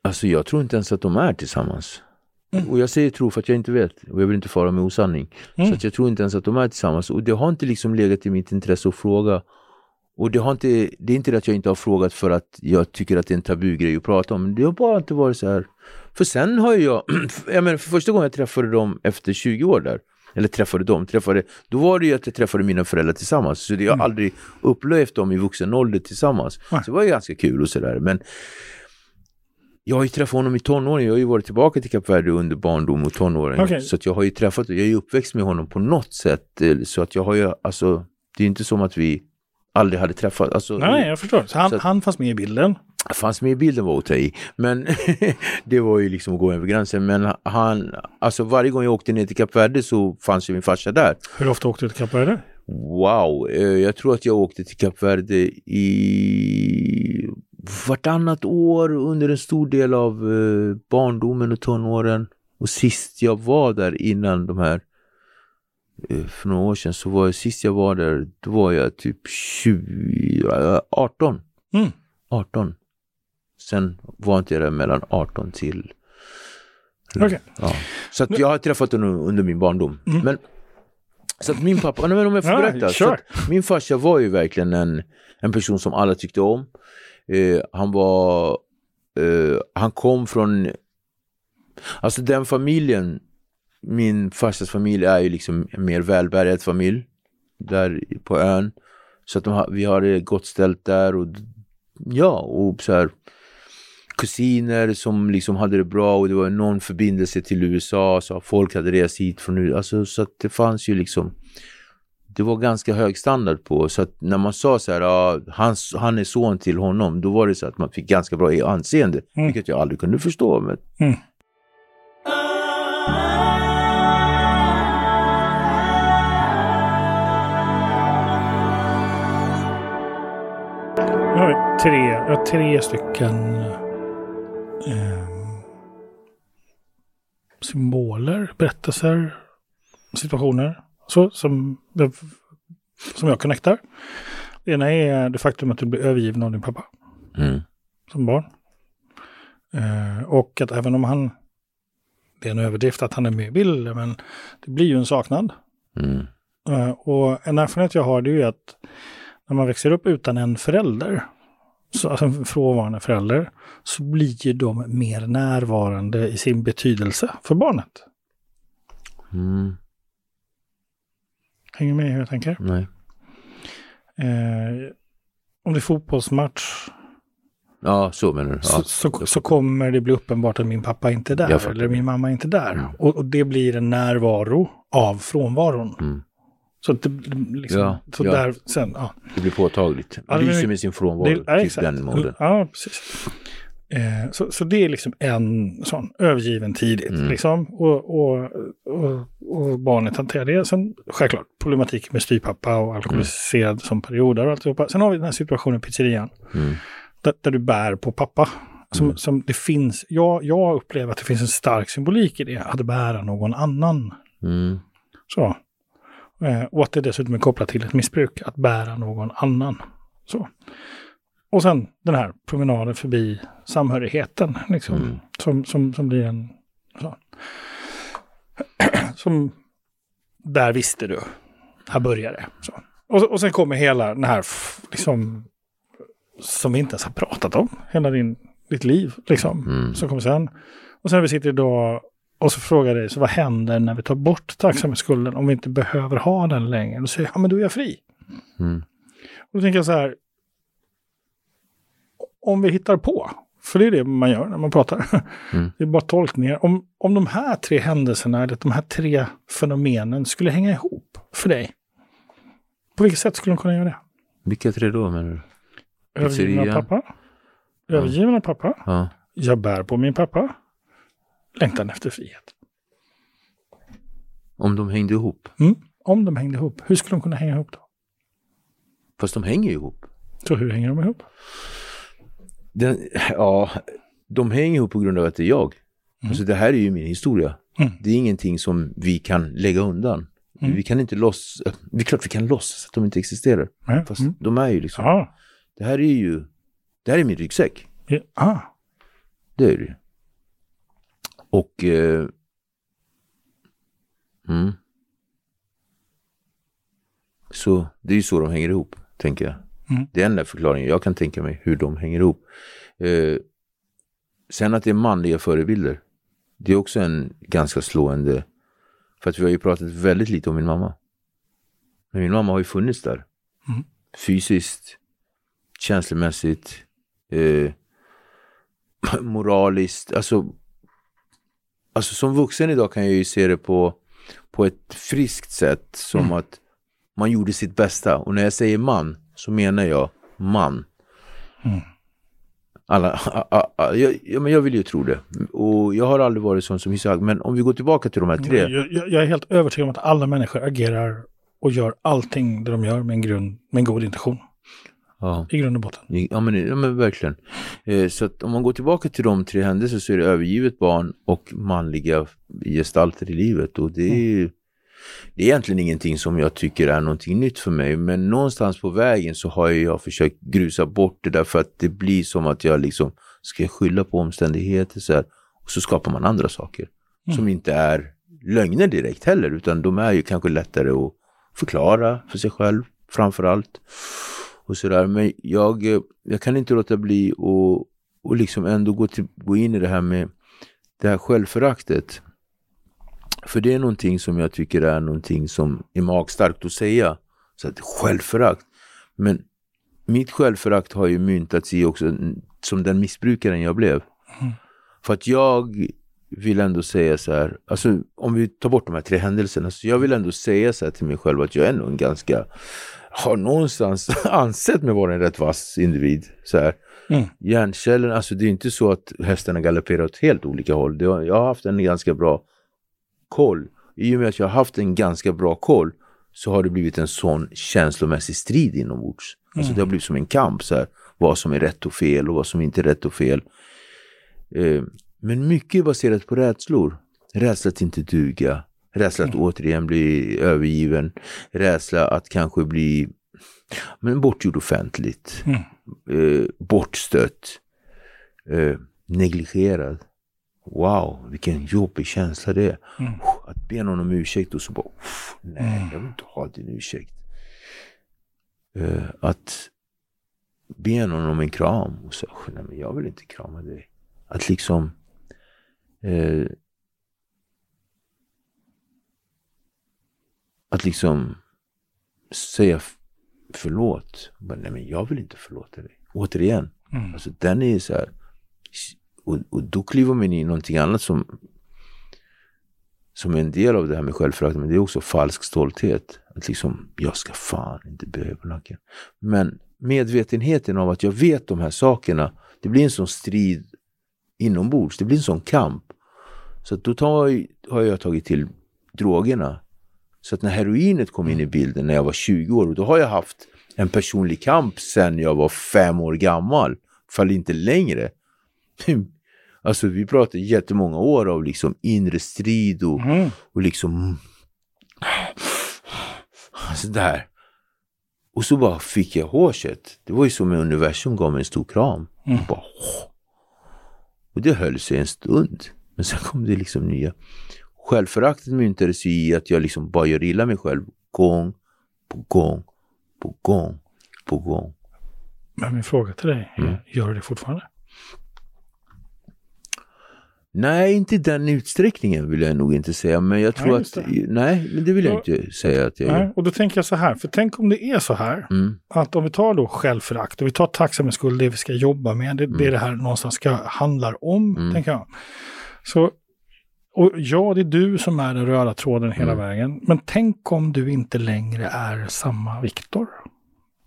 Alltså jag tror inte ens att de är tillsammans. Mm. Och jag säger tro för att jag inte vet. Och jag vill inte fara med osanning. Mm. Så att jag tror inte ens att de är tillsammans. Och det har inte liksom legat i mitt intresse att fråga. Och det, har inte, det är inte det att jag inte har frågat för att jag tycker att det är en tabugrej att prata om. Men det har bara inte varit så här. För sen har jag, jag menar för första gången jag träffade dem efter 20 år där. Eller träffade dem, träffade, då var det ju att jag träffade mina föräldrar tillsammans. Så det, jag har aldrig upplevt dem i vuxen ålder tillsammans. Nej. Så det var ju ganska kul och sådär. Men jag har ju träffat honom i tonåren. Jag har ju varit tillbaka till Kap Verde under barndom och tonåren. Okej. Så att jag har ju träffat, jag är ju uppväxt med honom på något sätt. eh, Så att jag har ju, alltså, det är inte som att vi aldrig hade träffat. Alltså, Nej, jag förstår. Så han, Så att- han fanns med i bilden. fanns med i bilden var att ta i. Men det var ju liksom att gå över gränsen. Men han, alltså varje gång jag åkte ner till Kap Verde så fanns ju min farsa där. Hur ofta åkte du till Kap Verde? Wow, eh, jag tror att jag åkte till Kap Verde i vartannat år under en stor del av eh, barndomen och tonåren. Och sist jag var där innan de här, eh, för några år sedan, så var jag, sist jag var där, då var jag typ 20, eh, 18. Mm. 18. Sen var inte jag där mellan 18 till... Okej. Ja. Så att jag har träffat honom under min barndom. Men, så att min pappa, nej, men om jag får Ja, berätta. Så kör. att min farsa var ju verkligen en, en person som alla tyckte om. Eh, han var, eh, han kom från, alltså den familjen, min farsas familj är ju liksom en mer välbärgad familj där på ön. Så att de har, vi har det gott ställt där och ja, och så här kusiner som liksom hade det bra och det var någon förbindelse till USA så folk hade rest hit från USA. Alltså, så att det fanns ju liksom det var ganska hög standard på så att när man sa så här, ja, han, han är son till honom, då var det så att man fick ganska bra anseende, Mm. vilket jag aldrig kunde förstå. Men, Mm. Jag har tre, jag har tre stycken ehm, symboler, berättelser, situationer så, som, som jag connectar. Det ena är det faktum att du blir övergiven av din pappa mm, som barn. Eh, och att även om han, det är en överdrift att han är med i bilden, men det blir ju en saknad. mm, Eh, och en erfarenhet jag har det är ju att när man växer upp utan en förälder, så, alltså en frånvarande förälder, så blir ju de mer närvarande i sin betydelse för barnet. mm, Hänger med hur jag tänker? nej. Eh, om det är fotbollsmatch Ja, så menar du. Ja. så, så, så kommer det bli uppenbart att min pappa inte är där eller min mamma är inte där. Mm. Och, och det blir en närvaro av frånvaron. Mm. Så det liksom, Ja, så ja. där sen, ja. Det blir påtagligt. Ja, det Lyser med sin frånvaro, Det, ja, typ den moden. Ja, precis. Eh, så, så det är liksom en sån övergiven tidigt. Mm. Liksom, och, och, och, och barnet hanterar det. Sen självklart problematik med styrpappa och alkoholiserad som perioder och alltihopa. Sen har vi den här situationen i pizzerian. Mm. Där, där du bär på pappa. Som, Mm. som det finns, jag, jag upplever att det finns en stark symbolik i det, att bära någon annan. Mm. Så. Eh, och att det dessutom är kopplat till ett missbruk, att bära någon annan. Så. Och sen den här promenaden förbi samhörigheten, liksom, Mm. som, som, som blir en... Så. som... Där visste du. Här började det. Och, och sen kommer hela den här, liksom, som vi inte ens har pratat om, hela din, ditt liv, liksom, Mm. som kommer sen. Och sen när vi sitter idag och så frågar dig, så vad händer när vi tar bort tacksamhetsskulden om vi inte behöver ha den längre? Då säger jag, ja men då är jag fri. Mm. Och då tänker jag så här, om vi hittar på, för det är det man gör när man pratar, Mm. det är bara tolkningar. Om, om de här tre händelserna, eller de här tre fenomenen skulle hänga ihop för dig, På vilket sätt skulle hon kunna göra det? Vilka tre då menar du? Övergiven av pappa. Övergiven av pappa. Ja. Jag bär på min pappa. Längtan efter frihet. Om de hängde ihop. Mm. Om de hängde ihop, hur skulle de kunna hänga ihop då? Fast de hänger ju ihop. Så hur hänger de ihop? Den, ja, de hänger ihop på grund av att det är jag. Alltså det här är ju min historia. Mm. Det är ingenting som vi kan lägga undan. Mm. Vi kan inte låtsas, det är klart vi kan låtsas att de inte existerar. Nej. Fast Mm. de är ju liksom, Ja. det här är ju, det här är min ryggsäck. Ja. Ah. Det är det. Och... Eh, mm. Så det är ju så de hänger ihop, tänker jag. Mm. Det är enda förklaringen jag kan tänka mig hur de hänger ihop. Eh, sen att det är manliga förebilder. Det är också en ganska slående... För att vi har ju pratat väldigt lite om min mamma. Men min mamma har ju funnits där. Mm. Fysiskt, känslomässigt, eh, moraliskt. Alltså, alltså som vuxen idag kan jag ju se det på, på ett friskt sätt. Som Mm. att man gjorde sitt bästa. Och när jag säger man så menar jag man. Mm. Alla, a, a, a, jag, ja, men jag vill ju tro det. Och jag har aldrig varit sån som Isak. Men om vi går tillbaka till de här tre. Jag, jag, jag är helt övertygad om att alla människor agerar och gör allting det de gör med en, grund, med en god intention. Ja. I grund och botten. Ja men, ja, men verkligen. Eh, så att om man går tillbaka till de tre händelser så är det övergivet barn och manliga gestalter i livet. Och det är ju det är egentligen ingenting som jag tycker är någonting nytt för mig. Men någonstans på vägen så har jag försökt grusa bort det därför att det blir som att jag liksom ska skylla på omständigheter så här. Och så skapar man andra saker som inte är lögner direkt heller utan de är ju kanske lättare att förklara för sig själv framför allt och sådär. Men jag, jag kan inte låta bli och, och liksom ändå gå, till, gå in i det här med det här självföraktet. För det är någonting som jag tycker är någonting som är magstarkt att säga. Så att självförakt. Men mitt självförakt har ju myntats i också som den missbrukaren jag blev. För att jag vill ändå säga så här, alltså om vi tar bort de här tre händelserna, så jag vill ändå säga så här till mig själv att jag är nog en ganska, har någonstans ansett mig vara en rätt vass individ. Så här. Mm. Hjärncellerna, alltså det är inte så att hästarna galopperar åt helt olika håll. Jag har haft en ganska bra koll. I och med att jag har haft en ganska bra koll så har det blivit en sån känslomässig strid inombords. Alltså det har blivit som en kamp så här, vad som är rätt och fel och vad som inte är rätt och fel. Eh, men mycket är baserat på rädslor. Rädsla att inte duga, rädsla att återigen bli övergiven, rädsla att kanske bli men bortgjord offentligt, Mm. eh, bortstött, eh, negligerad. Wow, vilken jobbig känsla det är. Mm. Att be någon om ursäkt och så bara, "Uff, nej, jag vill inte ha din ursäkt. Eh, att be någon om en kram och så, nej men jag vill inte krama dig. Att liksom eh, att liksom säga förlåt. Bara, nej men jag vill inte förlåta dig. Återigen, Mm. Alltså den är så här. Och, och då kliver man in i någonting annat som som är en del av det här med självförakt, men det är också falsk stolthet. Att liksom, jag ska fan inte behöva nacken. Men medvetenheten av att jag vet de här sakerna, det blir en sån strid inombords, det blir en sån kamp. Så att då tar, jag- har jag tagit till drogerna. Så att när heroinet kom in i bilden när jag var 20 år, då har jag haft en personlig kamp sedan jag var fem år gammal, fall inte längre. Alltså vi pratar jättemånga år av liksom inre strid och, Mm. och liksom sådär. Och så bara fick jag hårset. Det var ju som om universum gav mig en stor kram. Mm. Och, bara, och det höll sig en stund. Men sen kom det liksom nya. Självföraktet myntades i att jag liksom bara gör illa mig själv gång på gång på gång på gång. Men min fråga till dig, Mm. gör du det fortfarande? Nej, inte i den utsträckningen vill jag nog inte säga. Men jag tror Nej, att... Nej, men det vill jag Då- inte säga att jag. Nej, och då tänker jag så här, för tänk om det är så här, Mm, att om vi tar då självförakt och vi tar tacksamhetsskuld, det vi ska jobba med, det, det det här någonstans ska handlar om, Mm. tänker jag. Så Och ja, det är du som är den röda tråden hela Mm. vägen. Men tänk om du inte längre är samma Viktor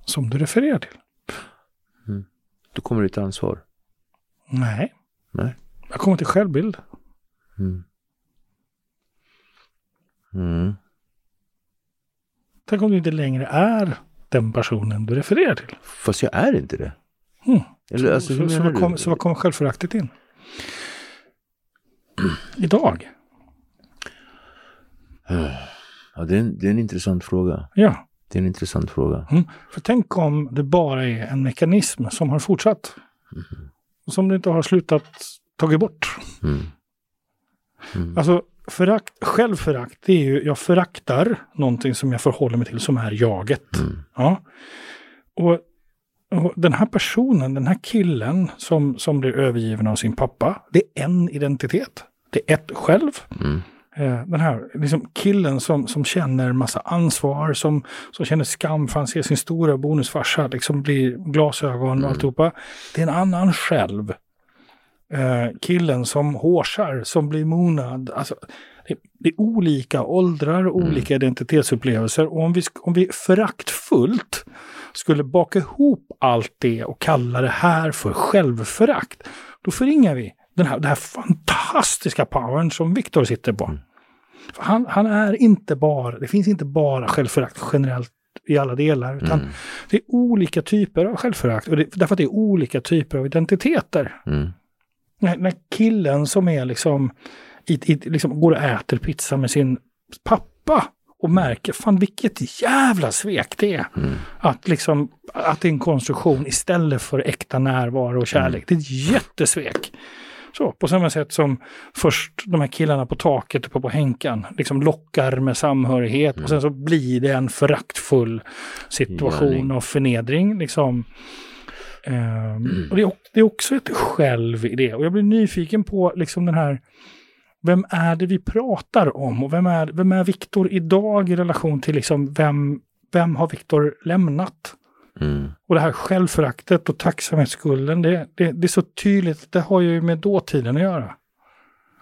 som du refererar till. Då kommer det ett ansvar. Nej. Nej. Jag kommer till självbild. Mm. Mm. Tänk om du inte längre är den personen du refererar till. Fast jag är inte det. Mm. Eller, alltså, hur så, så, vad kom, så vad kommer självföraktet in? Idag? Ja, det, är en, det är en intressant fråga. Ja. Det är en intressant fråga. Mm. För tänk om det bara är en mekanism som har fortsatt. Och som du inte har slutat tagit bort. Mm. Mm. Alltså förakt, självförakt, det är ju, jag föraktar någonting som jag förhåller mig till som är jaget. Mm. Ja. Och, och den här personen, den här killen som, som blir övergiven av sin pappa, det är en identitet. Det är ett själv. Mm. Eh, den här liksom killen som, som känner massa ansvar, som, som känner skam för han ser sin stora bonusfarsa liksom bli glasögon och Mm. alltihopa. Det är en annan själv. Eh, killen som hårsar, som blir monad. Alltså, det, det är olika åldrar och Mm. olika identitetsupplevelser. Och om vi, om vi föraktfullt skulle baka ihop allt det och kalla det här för självförakt, då förringar vi den här, den här fantastiska powern som Viktor sitter på. Mm. Han, han är inte bara, det finns inte bara självförakt generellt i alla delar, utan Mm. det är olika typer av självförakt. Och det, därför att det är olika typer av identiteter. Mm. När, när killen som är liksom, i, i, liksom går och äter pizza med sin pappa och märker, fan vilket jävla svek det är. Mm. Att, liksom, att det är en konstruktion istället för äkta närvaro och kärlek. Det är ett jättesvek. Så, på samma sätt som först de här killarna på taket uppe på Henkan liksom lockar med samhörighet och sen så blir det en föraktfull situation Gärning. av förnedring. Liksom. Ehm, och det, är, det är också ett själv i det. Och jag blir nyfiken på liksom den här, vem är det vi pratar om? Och vem är, vem är Viktor idag i relation till liksom vem, vem har Viktor lämnat? Mm. Och det här självföraktet och tacksamhetsskulden, det, det, det är så tydligt, det har ju med dåtiden att göra.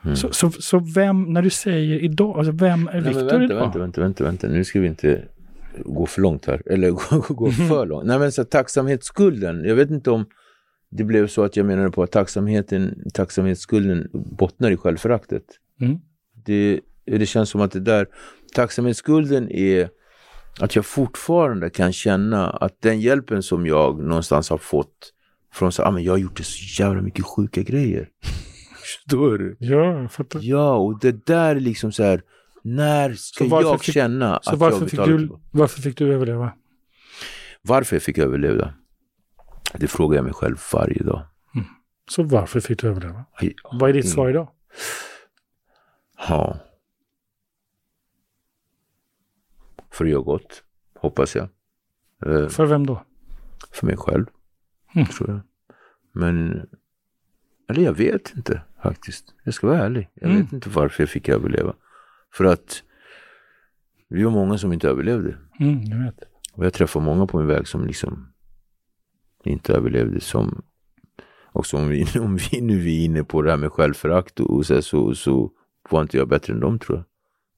Mm. Så, så, så vem, när du säger idag, alltså vem är Viktor idag? vänta, vänta, vänta, vänta. Nu ska vi inte gå för långt här. Eller gå, gå Mhm. för långt. Nej, men så tacksamhetsskulden. Jag vet inte om det blev så att jag menade på att tacksamheten, tacksamhetsskulden bottnar i självföraktet. Mm. Det, det känns som att det där, tacksamhetsskulden är att jag fortfarande kan känna att den hjälpen som jag någonstans har fått från så, ah, men jag har gjort det så jävla mycket sjuka grejer. Förstår du? Ja, jag fattar. Ja, och det där är liksom så här, när ska jag fick- känna att varför jag fick, betalar du, tillbaka? varför fick du överleva? Varför jag fick överleva? Det frågar jag mig själv varje dag. Så varför fick du överleva? Aj, Vad är ditt Mm. svar idag? Ja. För att göra gott, hoppas jag. Eh, För vem då? för mig själv, Mm. tror jag. Men, eller jag vet inte faktiskt. Jag ska vara ärlig. Jag Mm. vet inte varför jag fick överleva. För att vi var många som inte överlevde. Mm, jag vet. Och jag träffar många på min väg som liksom inte överlevde som också om vi, om vi nu är inne på det här med självförakt och, så, så, så var inte jag bättre än dem tror jag.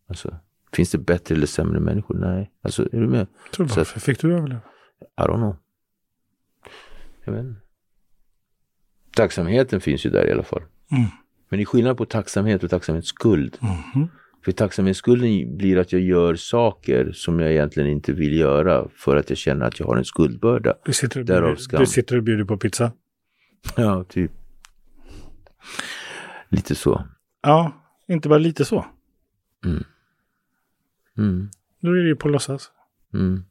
Alltså, finns det bättre eller sämre människor? Nej. Alltså, är du med? Så varför fick du överleva? I don't know. Jag vet inte. Tacksamheten finns ju där i alla fall. Mm. Men det är skillnad på tacksamhet och tacksamhetsskuld. Mhm. För tacksamhetsskulden blir att jag gör saker som jag egentligen inte vill göra för att jag känner att jag har en skuldbörda. Du sitter, och Därav skam. du sitter och bjuder på pizza. Ja, typ. Lite så. Ja, inte bara lite så. Mm. Då är det ju på låtsas. Mm.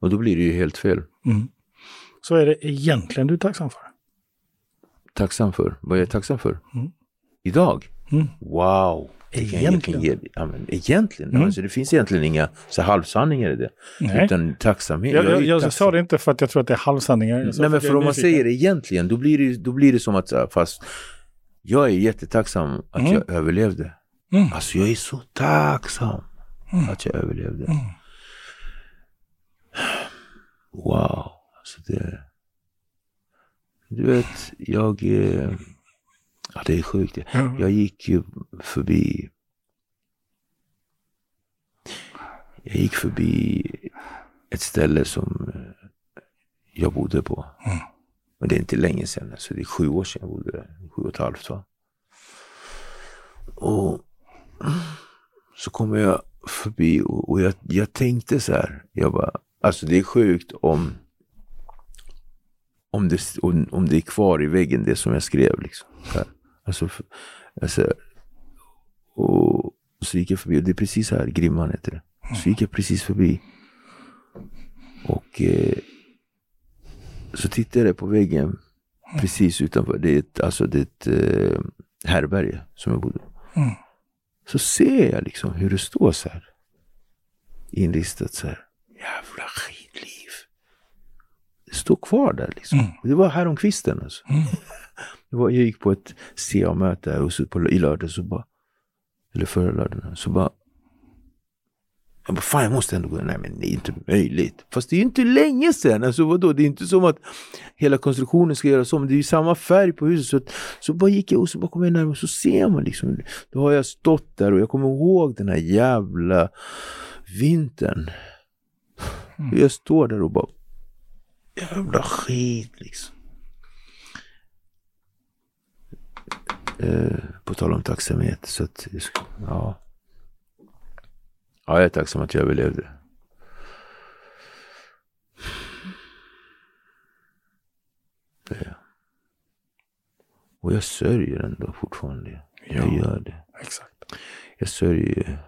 Och då blir det ju helt fel. Mm. Så är det egentligen du är tacksam för. Tacksam för. Vad är jag tacksam för? Mm. Idag? Mm. Wow! Egentligen. ge- Ja, men egentligen? Mm. Alltså, det finns egentligen inga så halvsanningar i det. Nej. Utan tacksamhet. Jag, jag, jag tacksam. sa det inte för att jag tror att det är halvsanningar. Nej men för om man säger egentligen, då blir det, då blir det som att, fast jag är jättetacksam att Mm. jag överlevde. Mm. Alltså jag är så tacksam Mm. att jag överlevde. Mm. Wow. Alltså det... Du vet, jag... Eh, Ja, det är sjukt. Ja. Jag gick ju förbi... Jag gick förbi ett ställe som eh, jag bodde på. Mm. Och det är inte länge sedan, alltså det är sju år sedan jag bodde där. Sju och ett halvt va. Och så kommer jag förbi och, och jag, jag tänkte så här. Jag bara, alltså det är sjukt om om det, om, om det är kvar i väggen det som jag skrev. Liksom. Så här. Alltså, alltså, och så gick jag förbi, och det är precis här, Grimman heter det. Så gick jag precis förbi. Och eh, så tittade jag på väggen precis utanför. Det är ett, alltså det är ett eh, härberge som jag bodde på. Mm. Så ser jag liksom hur det står så här. Inristat så här. Jävla skitliv. Det står kvar där liksom. Mm. Det var häromkvisten alltså. Mm. Var, jag gick på ett CA-möte här och så på, i lördags så bara, eller förra lördagen, så bara, jag bara, fan jag måste ändå gå, nej men det är inte möjligt. Fast det är ju inte länge sedan, alltså vadå, det är inte som att hela konstruktionen ska göras om, det är ju samma färg på huset. Så, att- så bara gick jag och så bara kom jag närmare och så ser man liksom, då har jag stått där och jag kommer ihåg den här jävla vintern. Mm. Jag står där och bara, jävla skit liksom. Eh, på tal om tacksamhet. Så att, ja. ja, jag är tacksam att jag överlevde. Det jag. Och jag sörjer ändå fortfarande. Jag Ja. gör det. Exakt. Jag sörjer.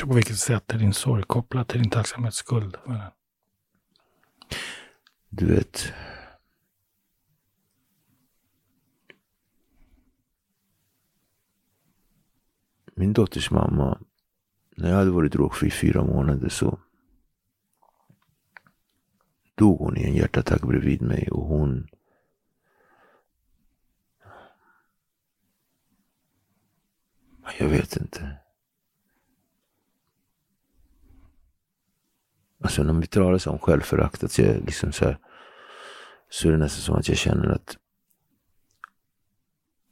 Så på vilket sätt är din sorg kopplad till din tacksamhetsskuld? för den? Du vet. Min dotters mamma, när jag hade varit drogfri i fyra månader så dog hon i en hjärtattack bredvid mig och hon Jag vet inte. Alltså när vi talar så om självförakt, att jag liksom så här, så är det nästan som att jag känner att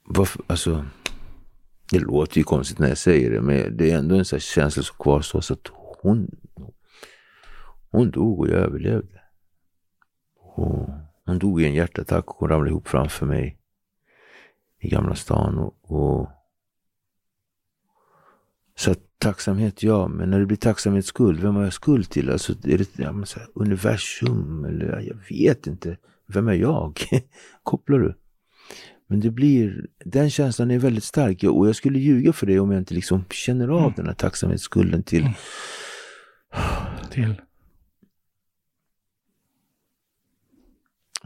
varför, alltså det låter ju konstigt när jag säger det, men det är ändå en sån här känsla som kvarstår så att hon hon dog och jag överlevde. Och hon dog i en hjärtattack och hon ramlade ihop framför mig i Gamla stan. Och, och så att tacksamhet, ja, men när det blir tacksamhetsskuld, vem har jag skuld till? Alltså, är det ja, men så här, universum eller jag vet inte. Vem är jag? Kopplar du? Men det blir, den känslan är väldigt stark och jag skulle ljuga för dig om jag inte liksom känner av Mm. den här tacksamhetsskulden till Mm. Till?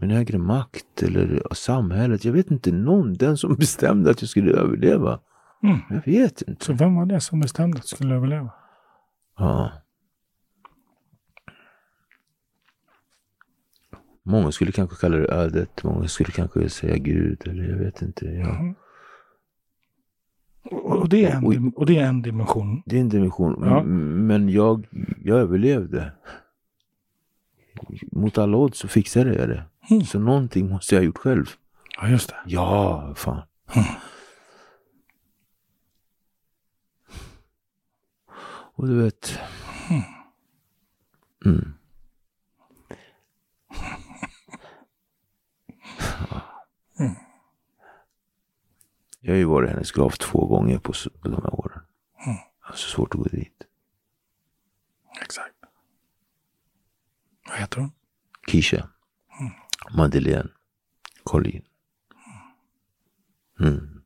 en högre makt eller samhället. Jag vet inte någon, den som bestämde att jag skulle överleva. Mm. Jag vet inte. Så vem var det som bestämde att du skulle överleva? Ja. Många skulle kanske kalla det ödet, många skulle kanske säga Gud eller jag vet inte. Ja. Mm. Och, det är en, och det är en dimension. Det är en dimension, Ja. M- men jag, jag överlevde. Mot alla odds så fixade jag det. Mm. Så någonting måste jag ha gjort själv. Ja, just det. Ja, fan. Mm. Och du vet. Mm. Mm. Jag har ju varit i hennes grav två gånger på, på de här åren. Mm. Det är så svårt att gå dit. Exakt. Vad heter hon? Kisha. Madeleine. Colin. Mm.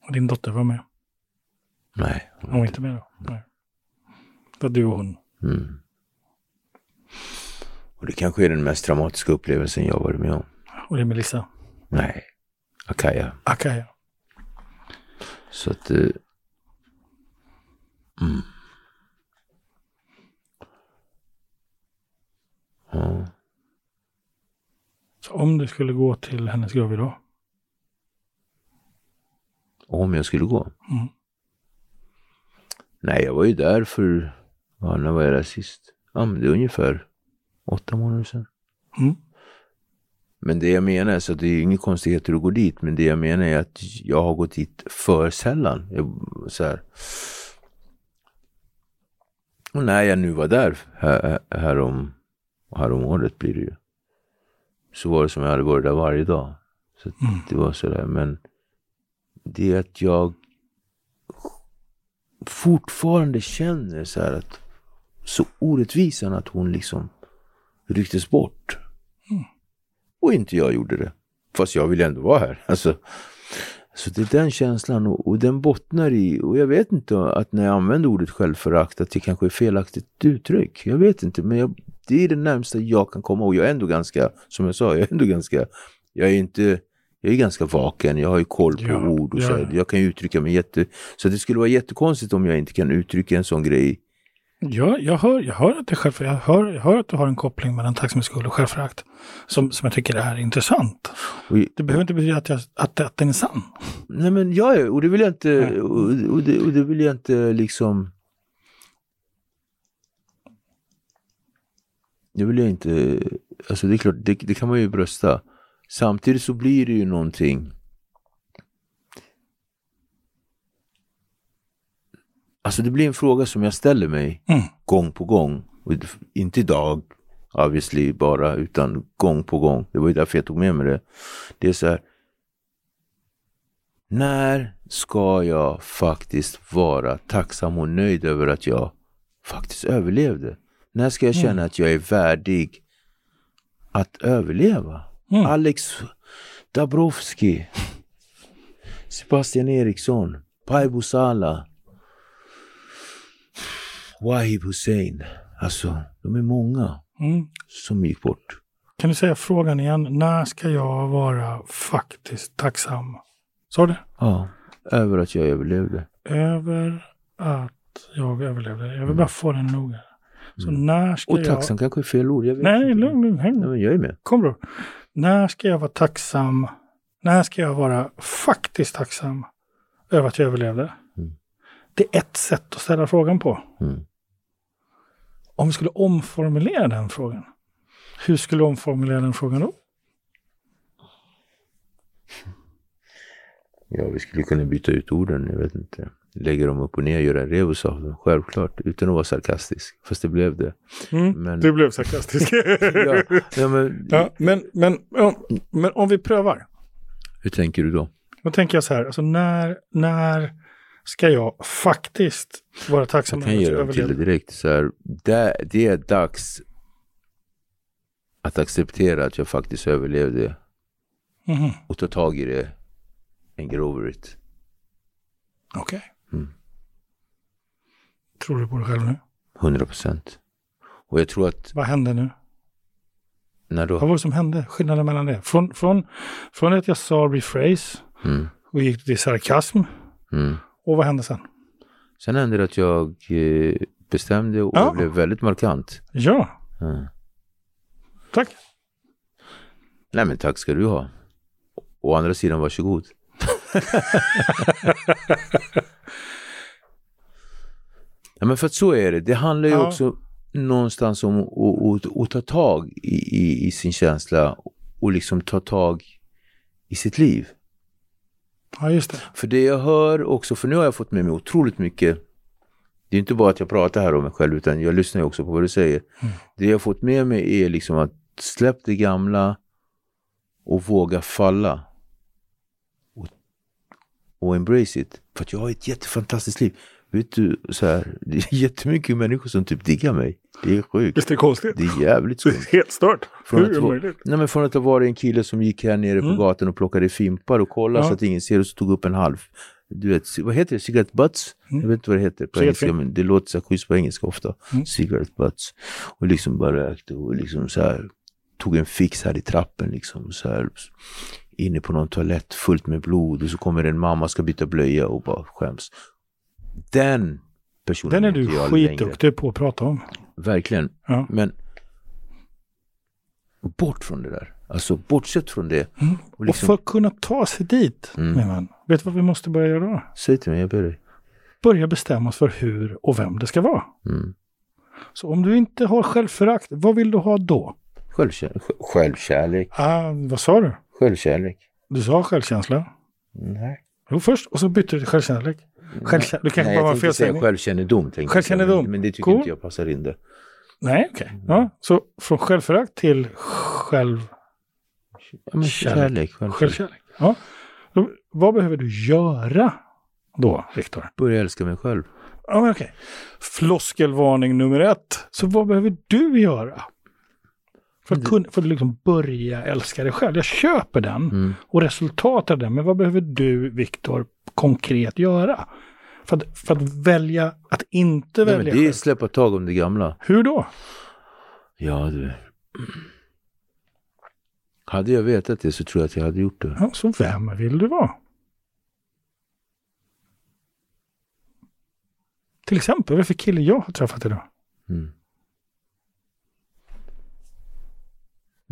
Och din dotter var med? Nej. Hon var inte med då? Nej. Det var du och hon. Mm. Och det kanske är den mest dramatiska upplevelsen jag varit med om. Och det är Melissa. Nej. Akaya. Akaya. Så att... Eh, mm. Ja. Så om du skulle gå till hennes grav idag. Om jag skulle gå? Mm. Nej, jag var ju där för... Ja, när var jag där sist? Ja, men det är ungefär åtta månader sedan. Mm. Men det jag menar så det är inga konstigheter att gå dit. Men det jag menar är att jag har gått dit för sällan. Jag, så här. Och när jag nu var där här, härom, härom året blir det ju. Så var det som jag hade varit där varje dag. Så Mm. det var sådär. Men det är att jag fortfarande känner så här att så orättvisan att hon liksom rycktes bort. Och inte jag gjorde det. Fast jag vill ändå vara här. Alltså, så det är den känslan och, och den bottnar i, och jag vet inte att när jag använder ordet självförakt att det kanske är felaktigt uttryck. Jag vet inte, men jag, det är det närmsta jag kan komma och jag är ändå ganska, som jag sa, jag är ändå ganska, jag är inte, jag är ganska vaken, jag har ju koll på Ja, ord och så. ja. Jag kan uttrycka mig jätte, så det skulle vara jättekonstigt om jag inte kan uttrycka en sån grej. Ja, jag hör, jag hör att det själv, jag hör, jag hör att du har en koppling mellan tacksamhetsskuld och självförakt. Som, som jag tycker är intressant. Och, Det behöver inte betyda att, jag, att, att den är sann. Nej men ja, och det vill jag inte, och, och, det, och det vill jag inte liksom Det vill jag inte, alltså det är klart, det, det kan man ju brösta. Samtidigt så blir det ju någonting Alltså det blir en fråga som jag ställer mig Mm. gång på gång. Och inte idag, obviously bara, utan gång på gång. Det var ju därför jag tog med mig det. Det är så här. När ska jag faktiskt vara tacksam och nöjd över att jag faktiskt överlevde? När ska jag känna att jag är värdig att överleva? Mm. Alex Dabrowski, Sebastian Eriksson, Paibo Sala, Wahib Hussein. Alltså, de är många Mm. som gick bort. Kan du säga frågan igen? När ska jag vara faktiskt tacksam? Sa du? Ja, över att jag överlevde. Över att jag överlevde. Jag vill bara få den noga. Så när ska Mm. Och jag... tacksam kanske är fel ord. Jag vet Nej, inte. lugn, lugn. Häng Nej, men jag är med. Kom bror. När ska jag vara tacksam? När ska jag vara faktiskt tacksam över att jag överlevde? Mm. Det är ett sätt att ställa frågan på. Mm. Om vi skulle omformulera den frågan. Hur skulle du omformulera den frågan då? Ja, vi skulle kunna byta ut orden. Jag vet inte. Lägga dem upp och ner, göra en rebus av dem. Självklart, utan att vara sarkastisk. Fast det blev det. Men, Du blev sarkastisk. ja, ja, men, ja, men, men, ja, men om vi prövar. Hur tänker du då? Då tänker jag så här, alltså när, när ska jag faktiskt vara tacksam Jag kan över jag dem till det direkt. Så här, det, det är dags att acceptera att jag faktiskt överlevde Mhm. och ta tag i det and get over it. Okej. Mm. Tror du på det själv nu? 100 procent. Och jag tror att Vad hände nu? när Vad då... var det som hände? Skillnaden mellan det? Från, från, från att jag sa rephrase Mm, och gick till sarkasm. mm. Och vad hände sen? Sen hände det att jag eh, bestämde och Ja. blev väldigt markant. Ja, Mm. tack. Nej men tack ska du ha. Å andra sidan, varsågod. ja, men för att så är det. Det handlar ju Ja. också någonstans om att, ta tag i, i, i sin känsla och liksom ta tag i sitt liv. Ja, just det. För det jag hör också, för nu har jag fått med mig otroligt mycket. Det är inte bara att jag pratar här om mig själv, utan jag lyssnar ju också på vad du säger. Mm. Det jag har fått med mig är liksom att släpp det gamla och våga falla. Och, embrace it. För att jag har ett jättefantastiskt liv. Vet du, så här, det är jättemycket människor som typ diggar mig. Det är sjukt. Visst är det konstigt? Det är jävligt Det skumt. är helt stört. Från Hur är det vara- möjligt? Nej men från att ha varit en kille som gick här nere på Mm. gatan och plockade fimpar och kollade Ja. så att ingen ser och så tog upp en halv. Du vet, vad heter det? Cigarette butts? Mm. Jag vet inte vad det heter på engelska men det låter så här schysst på engelska ofta. Mm. Cigarette butts. Och liksom bara rökte och liksom så här tog en fix här i trappen liksom så här inne på någon toalett fullt med blod och så kommer en mamma ska byta blöja och bara skäms. Den personen Den är du skitduktig på att prata om. Verkligen. Ja. Men bort från det där. Alltså bortsett från det. Mm. Och liksom, Och för att kunna ta sig dit, Mm. min vän, vet du vad vi måste börja göra då? Säg till mig, jag ber dig. Börja bestämma oss för hur och vem det ska vara. Mm. Så om du inte har självförakt, vad vill du ha då? Självkär, självkärlek. Ah, vad sa du? Självkärlek. Du sa självkänsla? Nej. Jo, först och så bytte du till självkärlek. Självkä- du kanske Nej, bara var jag tänkte säga självkännedom. tänkte jag Självkännedom. Men, men det tycker Cool. inte jag passar in där. Nej, okej. Ja, så från självförakt till själv... Ja, kärlek. självkärlek. självkärlek. Ja. Då, vad behöver du göra då, Viktor? Börja älska mig själv. Ja, men okej. Floskelvarning nummer ett. Så vad behöver du göra? För att, kunna, för att liksom börja älska dig själv. Jag köper den Mm. och resultatet av den. Men vad behöver du, Viktor, konkret göra? För att, för att välja att inte Nej, men välja det är själv. släppa tag om det gamla. Hur då? Ja, du. Hade jag vetat det så tror jag att jag hade gjort det. Ja, så vem vill du vara? Till exempel, vad för kille jag har träffat idag? Mm.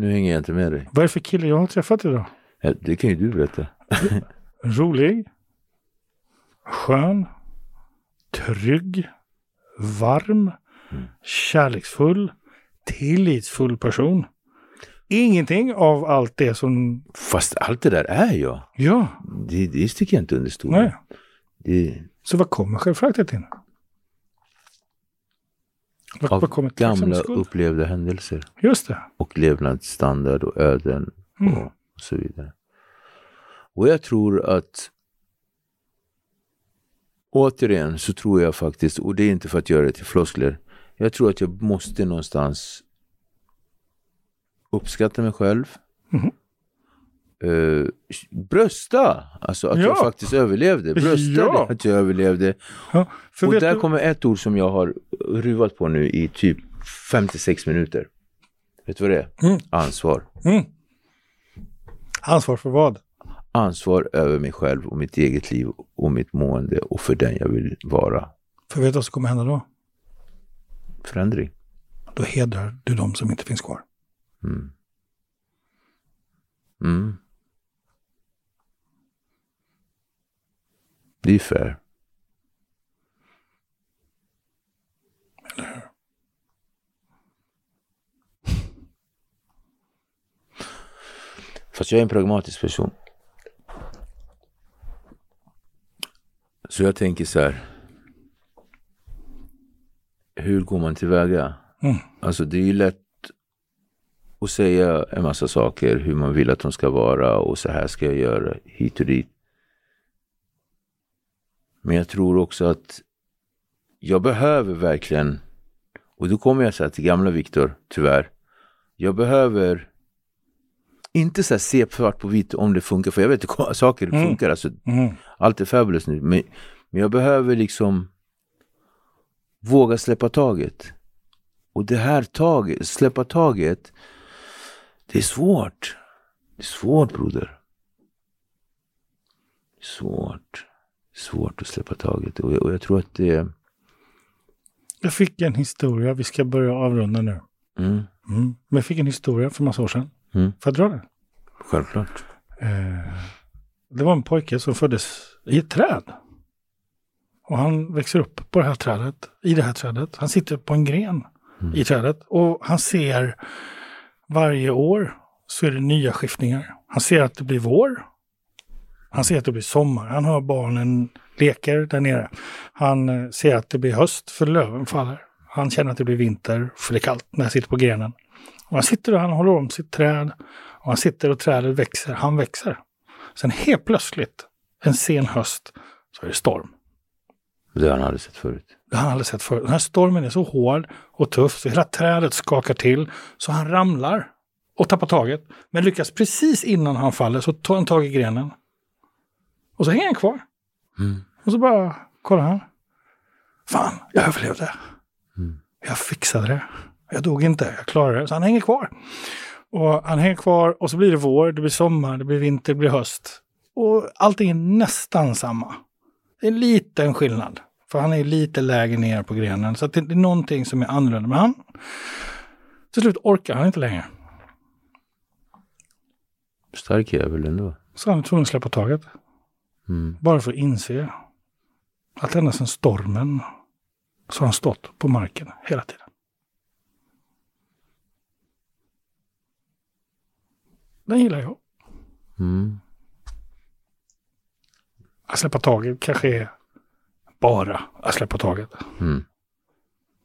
Nu hänger jag inte med dig. Vad är det för kille jag har träffat idag? Ja, Det kan ju du berätta. Rolig, skön, trygg, varm, kärleksfull, tillitsfull person. Ingenting av allt det som... Fast allt det där är jag. Ja, Det, det sticker jag inte under stol nej. Det, Så vad kommer självföraktet in? Vad, av vad gamla upplevda händelser. Just det. Och levnadsstandard och öden Mm. och så vidare. Och jag tror att återigen så tror jag faktiskt, och det är inte för att göra det till floskler, jag tror att jag måste någonstans uppskatta mig själv. Mhm. Eh, brösta, alltså att Ja. jag faktiskt överlevde. Brösta Ja. att jag överlevde. Ja, och där du, kommer ett ord som jag har ruvat på nu i typ 56 minuter. Vet du vad det är? Mm. Ansvar. mm. Ansvar för vad? Ansvar över mig själv och mitt eget liv och mitt mående och för den jag vill vara. För vet du vad som kommer hända då? Förändring. Då hedrar du de som inte finns kvar. Mm. Mm. Det är fair. Fast jag är en pragmatisk person. Så jag tänker så här. Hur går man tillväga? Mm. Alltså det är ju lätt att säga en massa saker, hur man vill att de ska vara och så här ska jag göra hit och dit. Men jag tror också att jag behöver verkligen, och då kommer jag här till gamla Viktor, tyvärr. Jag behöver inte så här se svart på vitt om det funkar, för jag vet att saker Mm. funkar. Alltså, Mm. allt är fabulous nu. Men, men jag behöver liksom våga släppa taget. Och det här taget, släppa taget, det är svårt. Det är svårt broder. Det är svårt. Svårt att släppa taget. Och jag, och jag tror att det... Jag fick en historia, vi ska börja avrunda nu. Mm, Mm. Men jag fick en historia för massa år sedan. Mm. Får jag dra den? självklart. Eh, det var en pojke som föddes i ett träd. Och han växer upp på det här trädet, i det här trädet. Han sitter på en gren i trädet och han ser varje år så är det nya skiftningar. Han ser att det blir vår. Han ser att det blir sommar. Han hör barnen leker där nere. Han eh, ser att det blir höst för löven faller. Han känner att det blir vinter för det är kallt när han sitter på grenen. Och han sitter och han håller om sitt träd. Och han sitter och trädet växer. Han växer. Sen helt plötsligt, en sen höst, så är det storm. Det har han aldrig sett förut. Det har han aldrig sett förut. Den här stormen är så hård och tuff så hela trädet skakar till. Så han ramlar och tappar taget. Men lyckas precis innan han faller så tar han tag i grenen. Och så hänger han kvar. Mm. Och så bara kollar han. Fan, jag överlevde. Mm. Jag fixade det. Jag dog inte, jag klarade det. Så han hänger kvar. Och han hänger kvar och så blir det vår, det blir sommar, det blir vinter, det blir höst. Och allting är nästan samma. Det är en liten skillnad. För han är lite lägre ner på grenen. Så det det är någonting som är annorlunda. Men han, till slut orkar han inte längre. Stark jävel ändå. Så han är tvungen att släppa taget. Mm. Bara för att inse att ända sedan stormen så har han stått på marken hela tiden. Den gillar jag. Mm. Att släppa taget kanske är bara att släppa taget. Mm.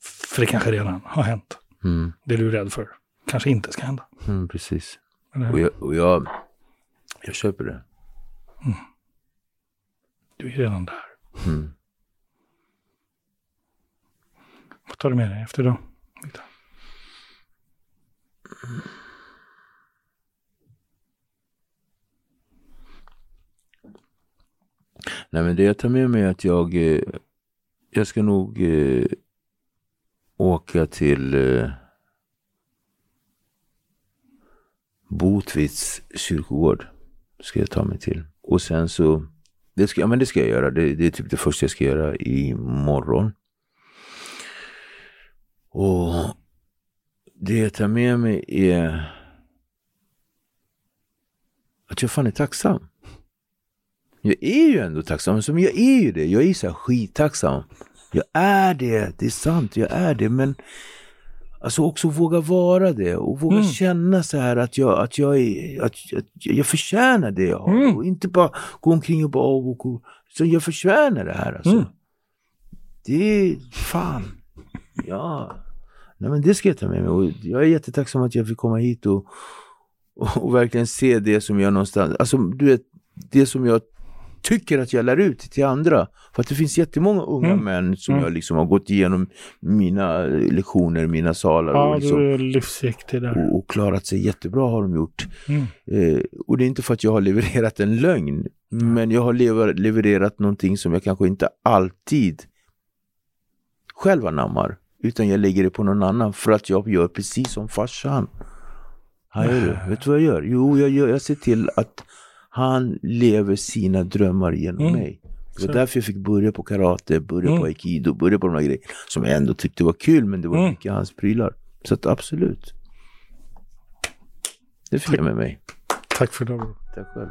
För det kanske redan har hänt. Mm. Det du är rädd för kanske inte ska hända. Mm, precis. Och jag, och, jag, jag, köper det. Mm. Du är redan där. Mm. Vad tar du med dig efter då? Nej men det jag tar med mig är att jag, eh, jag ska nog eh, åka till eh, Botvids kyrkogård. Ska jag ta mig till. Och sen så, det ska, ja, men det ska jag göra. Det, det är typ det första jag ska göra imorgon. Och det jag tar med mig är att jag fan är tacksam. Jag är ju ändå tacksam, Som jag är ju det. Jag är så här skittacksam. Jag är det, det är sant, jag är det. Men alltså också våga vara det och våga Mm. känna så här att jag, att jag, är, att, att jag förtjänar det jag har. Mm. Och inte bara gå omkring och bara, och, så jag förtjänar det här alltså. Mm. Det är fan, ja. Nej men det ska jag ta med mig och jag är jättetacksam att jag fick komma hit och, och, och verkligen se det som jag någonstans, alltså du vet, det som jag tycker att jag lär ut till andra. För att det finns jättemånga unga Mm. män som Mm. jag liksom har gått igenom mina lektioner, mina salar och, Ja, liksom, livsviktig där. och, och klarat sig jättebra har de gjort. Mm. Eh, och det är inte för att jag har levererat en lögn, men jag har lever, levererat någonting som jag kanske inte alltid själv anammar. Utan jag lägger det på någon annan för att jag gör precis som farsan. Det. Vet du vad jag gör? Jo, jag, gör, jag ser till att han lever sina drömmar genom Mm. mig. Det var Så. därför jag fick börja på karate, börja Mm. på aikido, börja på de här grejerna. Som jag ändå tyckte var kul, men det var Mm. mycket hans prylar. Så att absolut. Det fick jag med mig. Tack för det. Tack själv.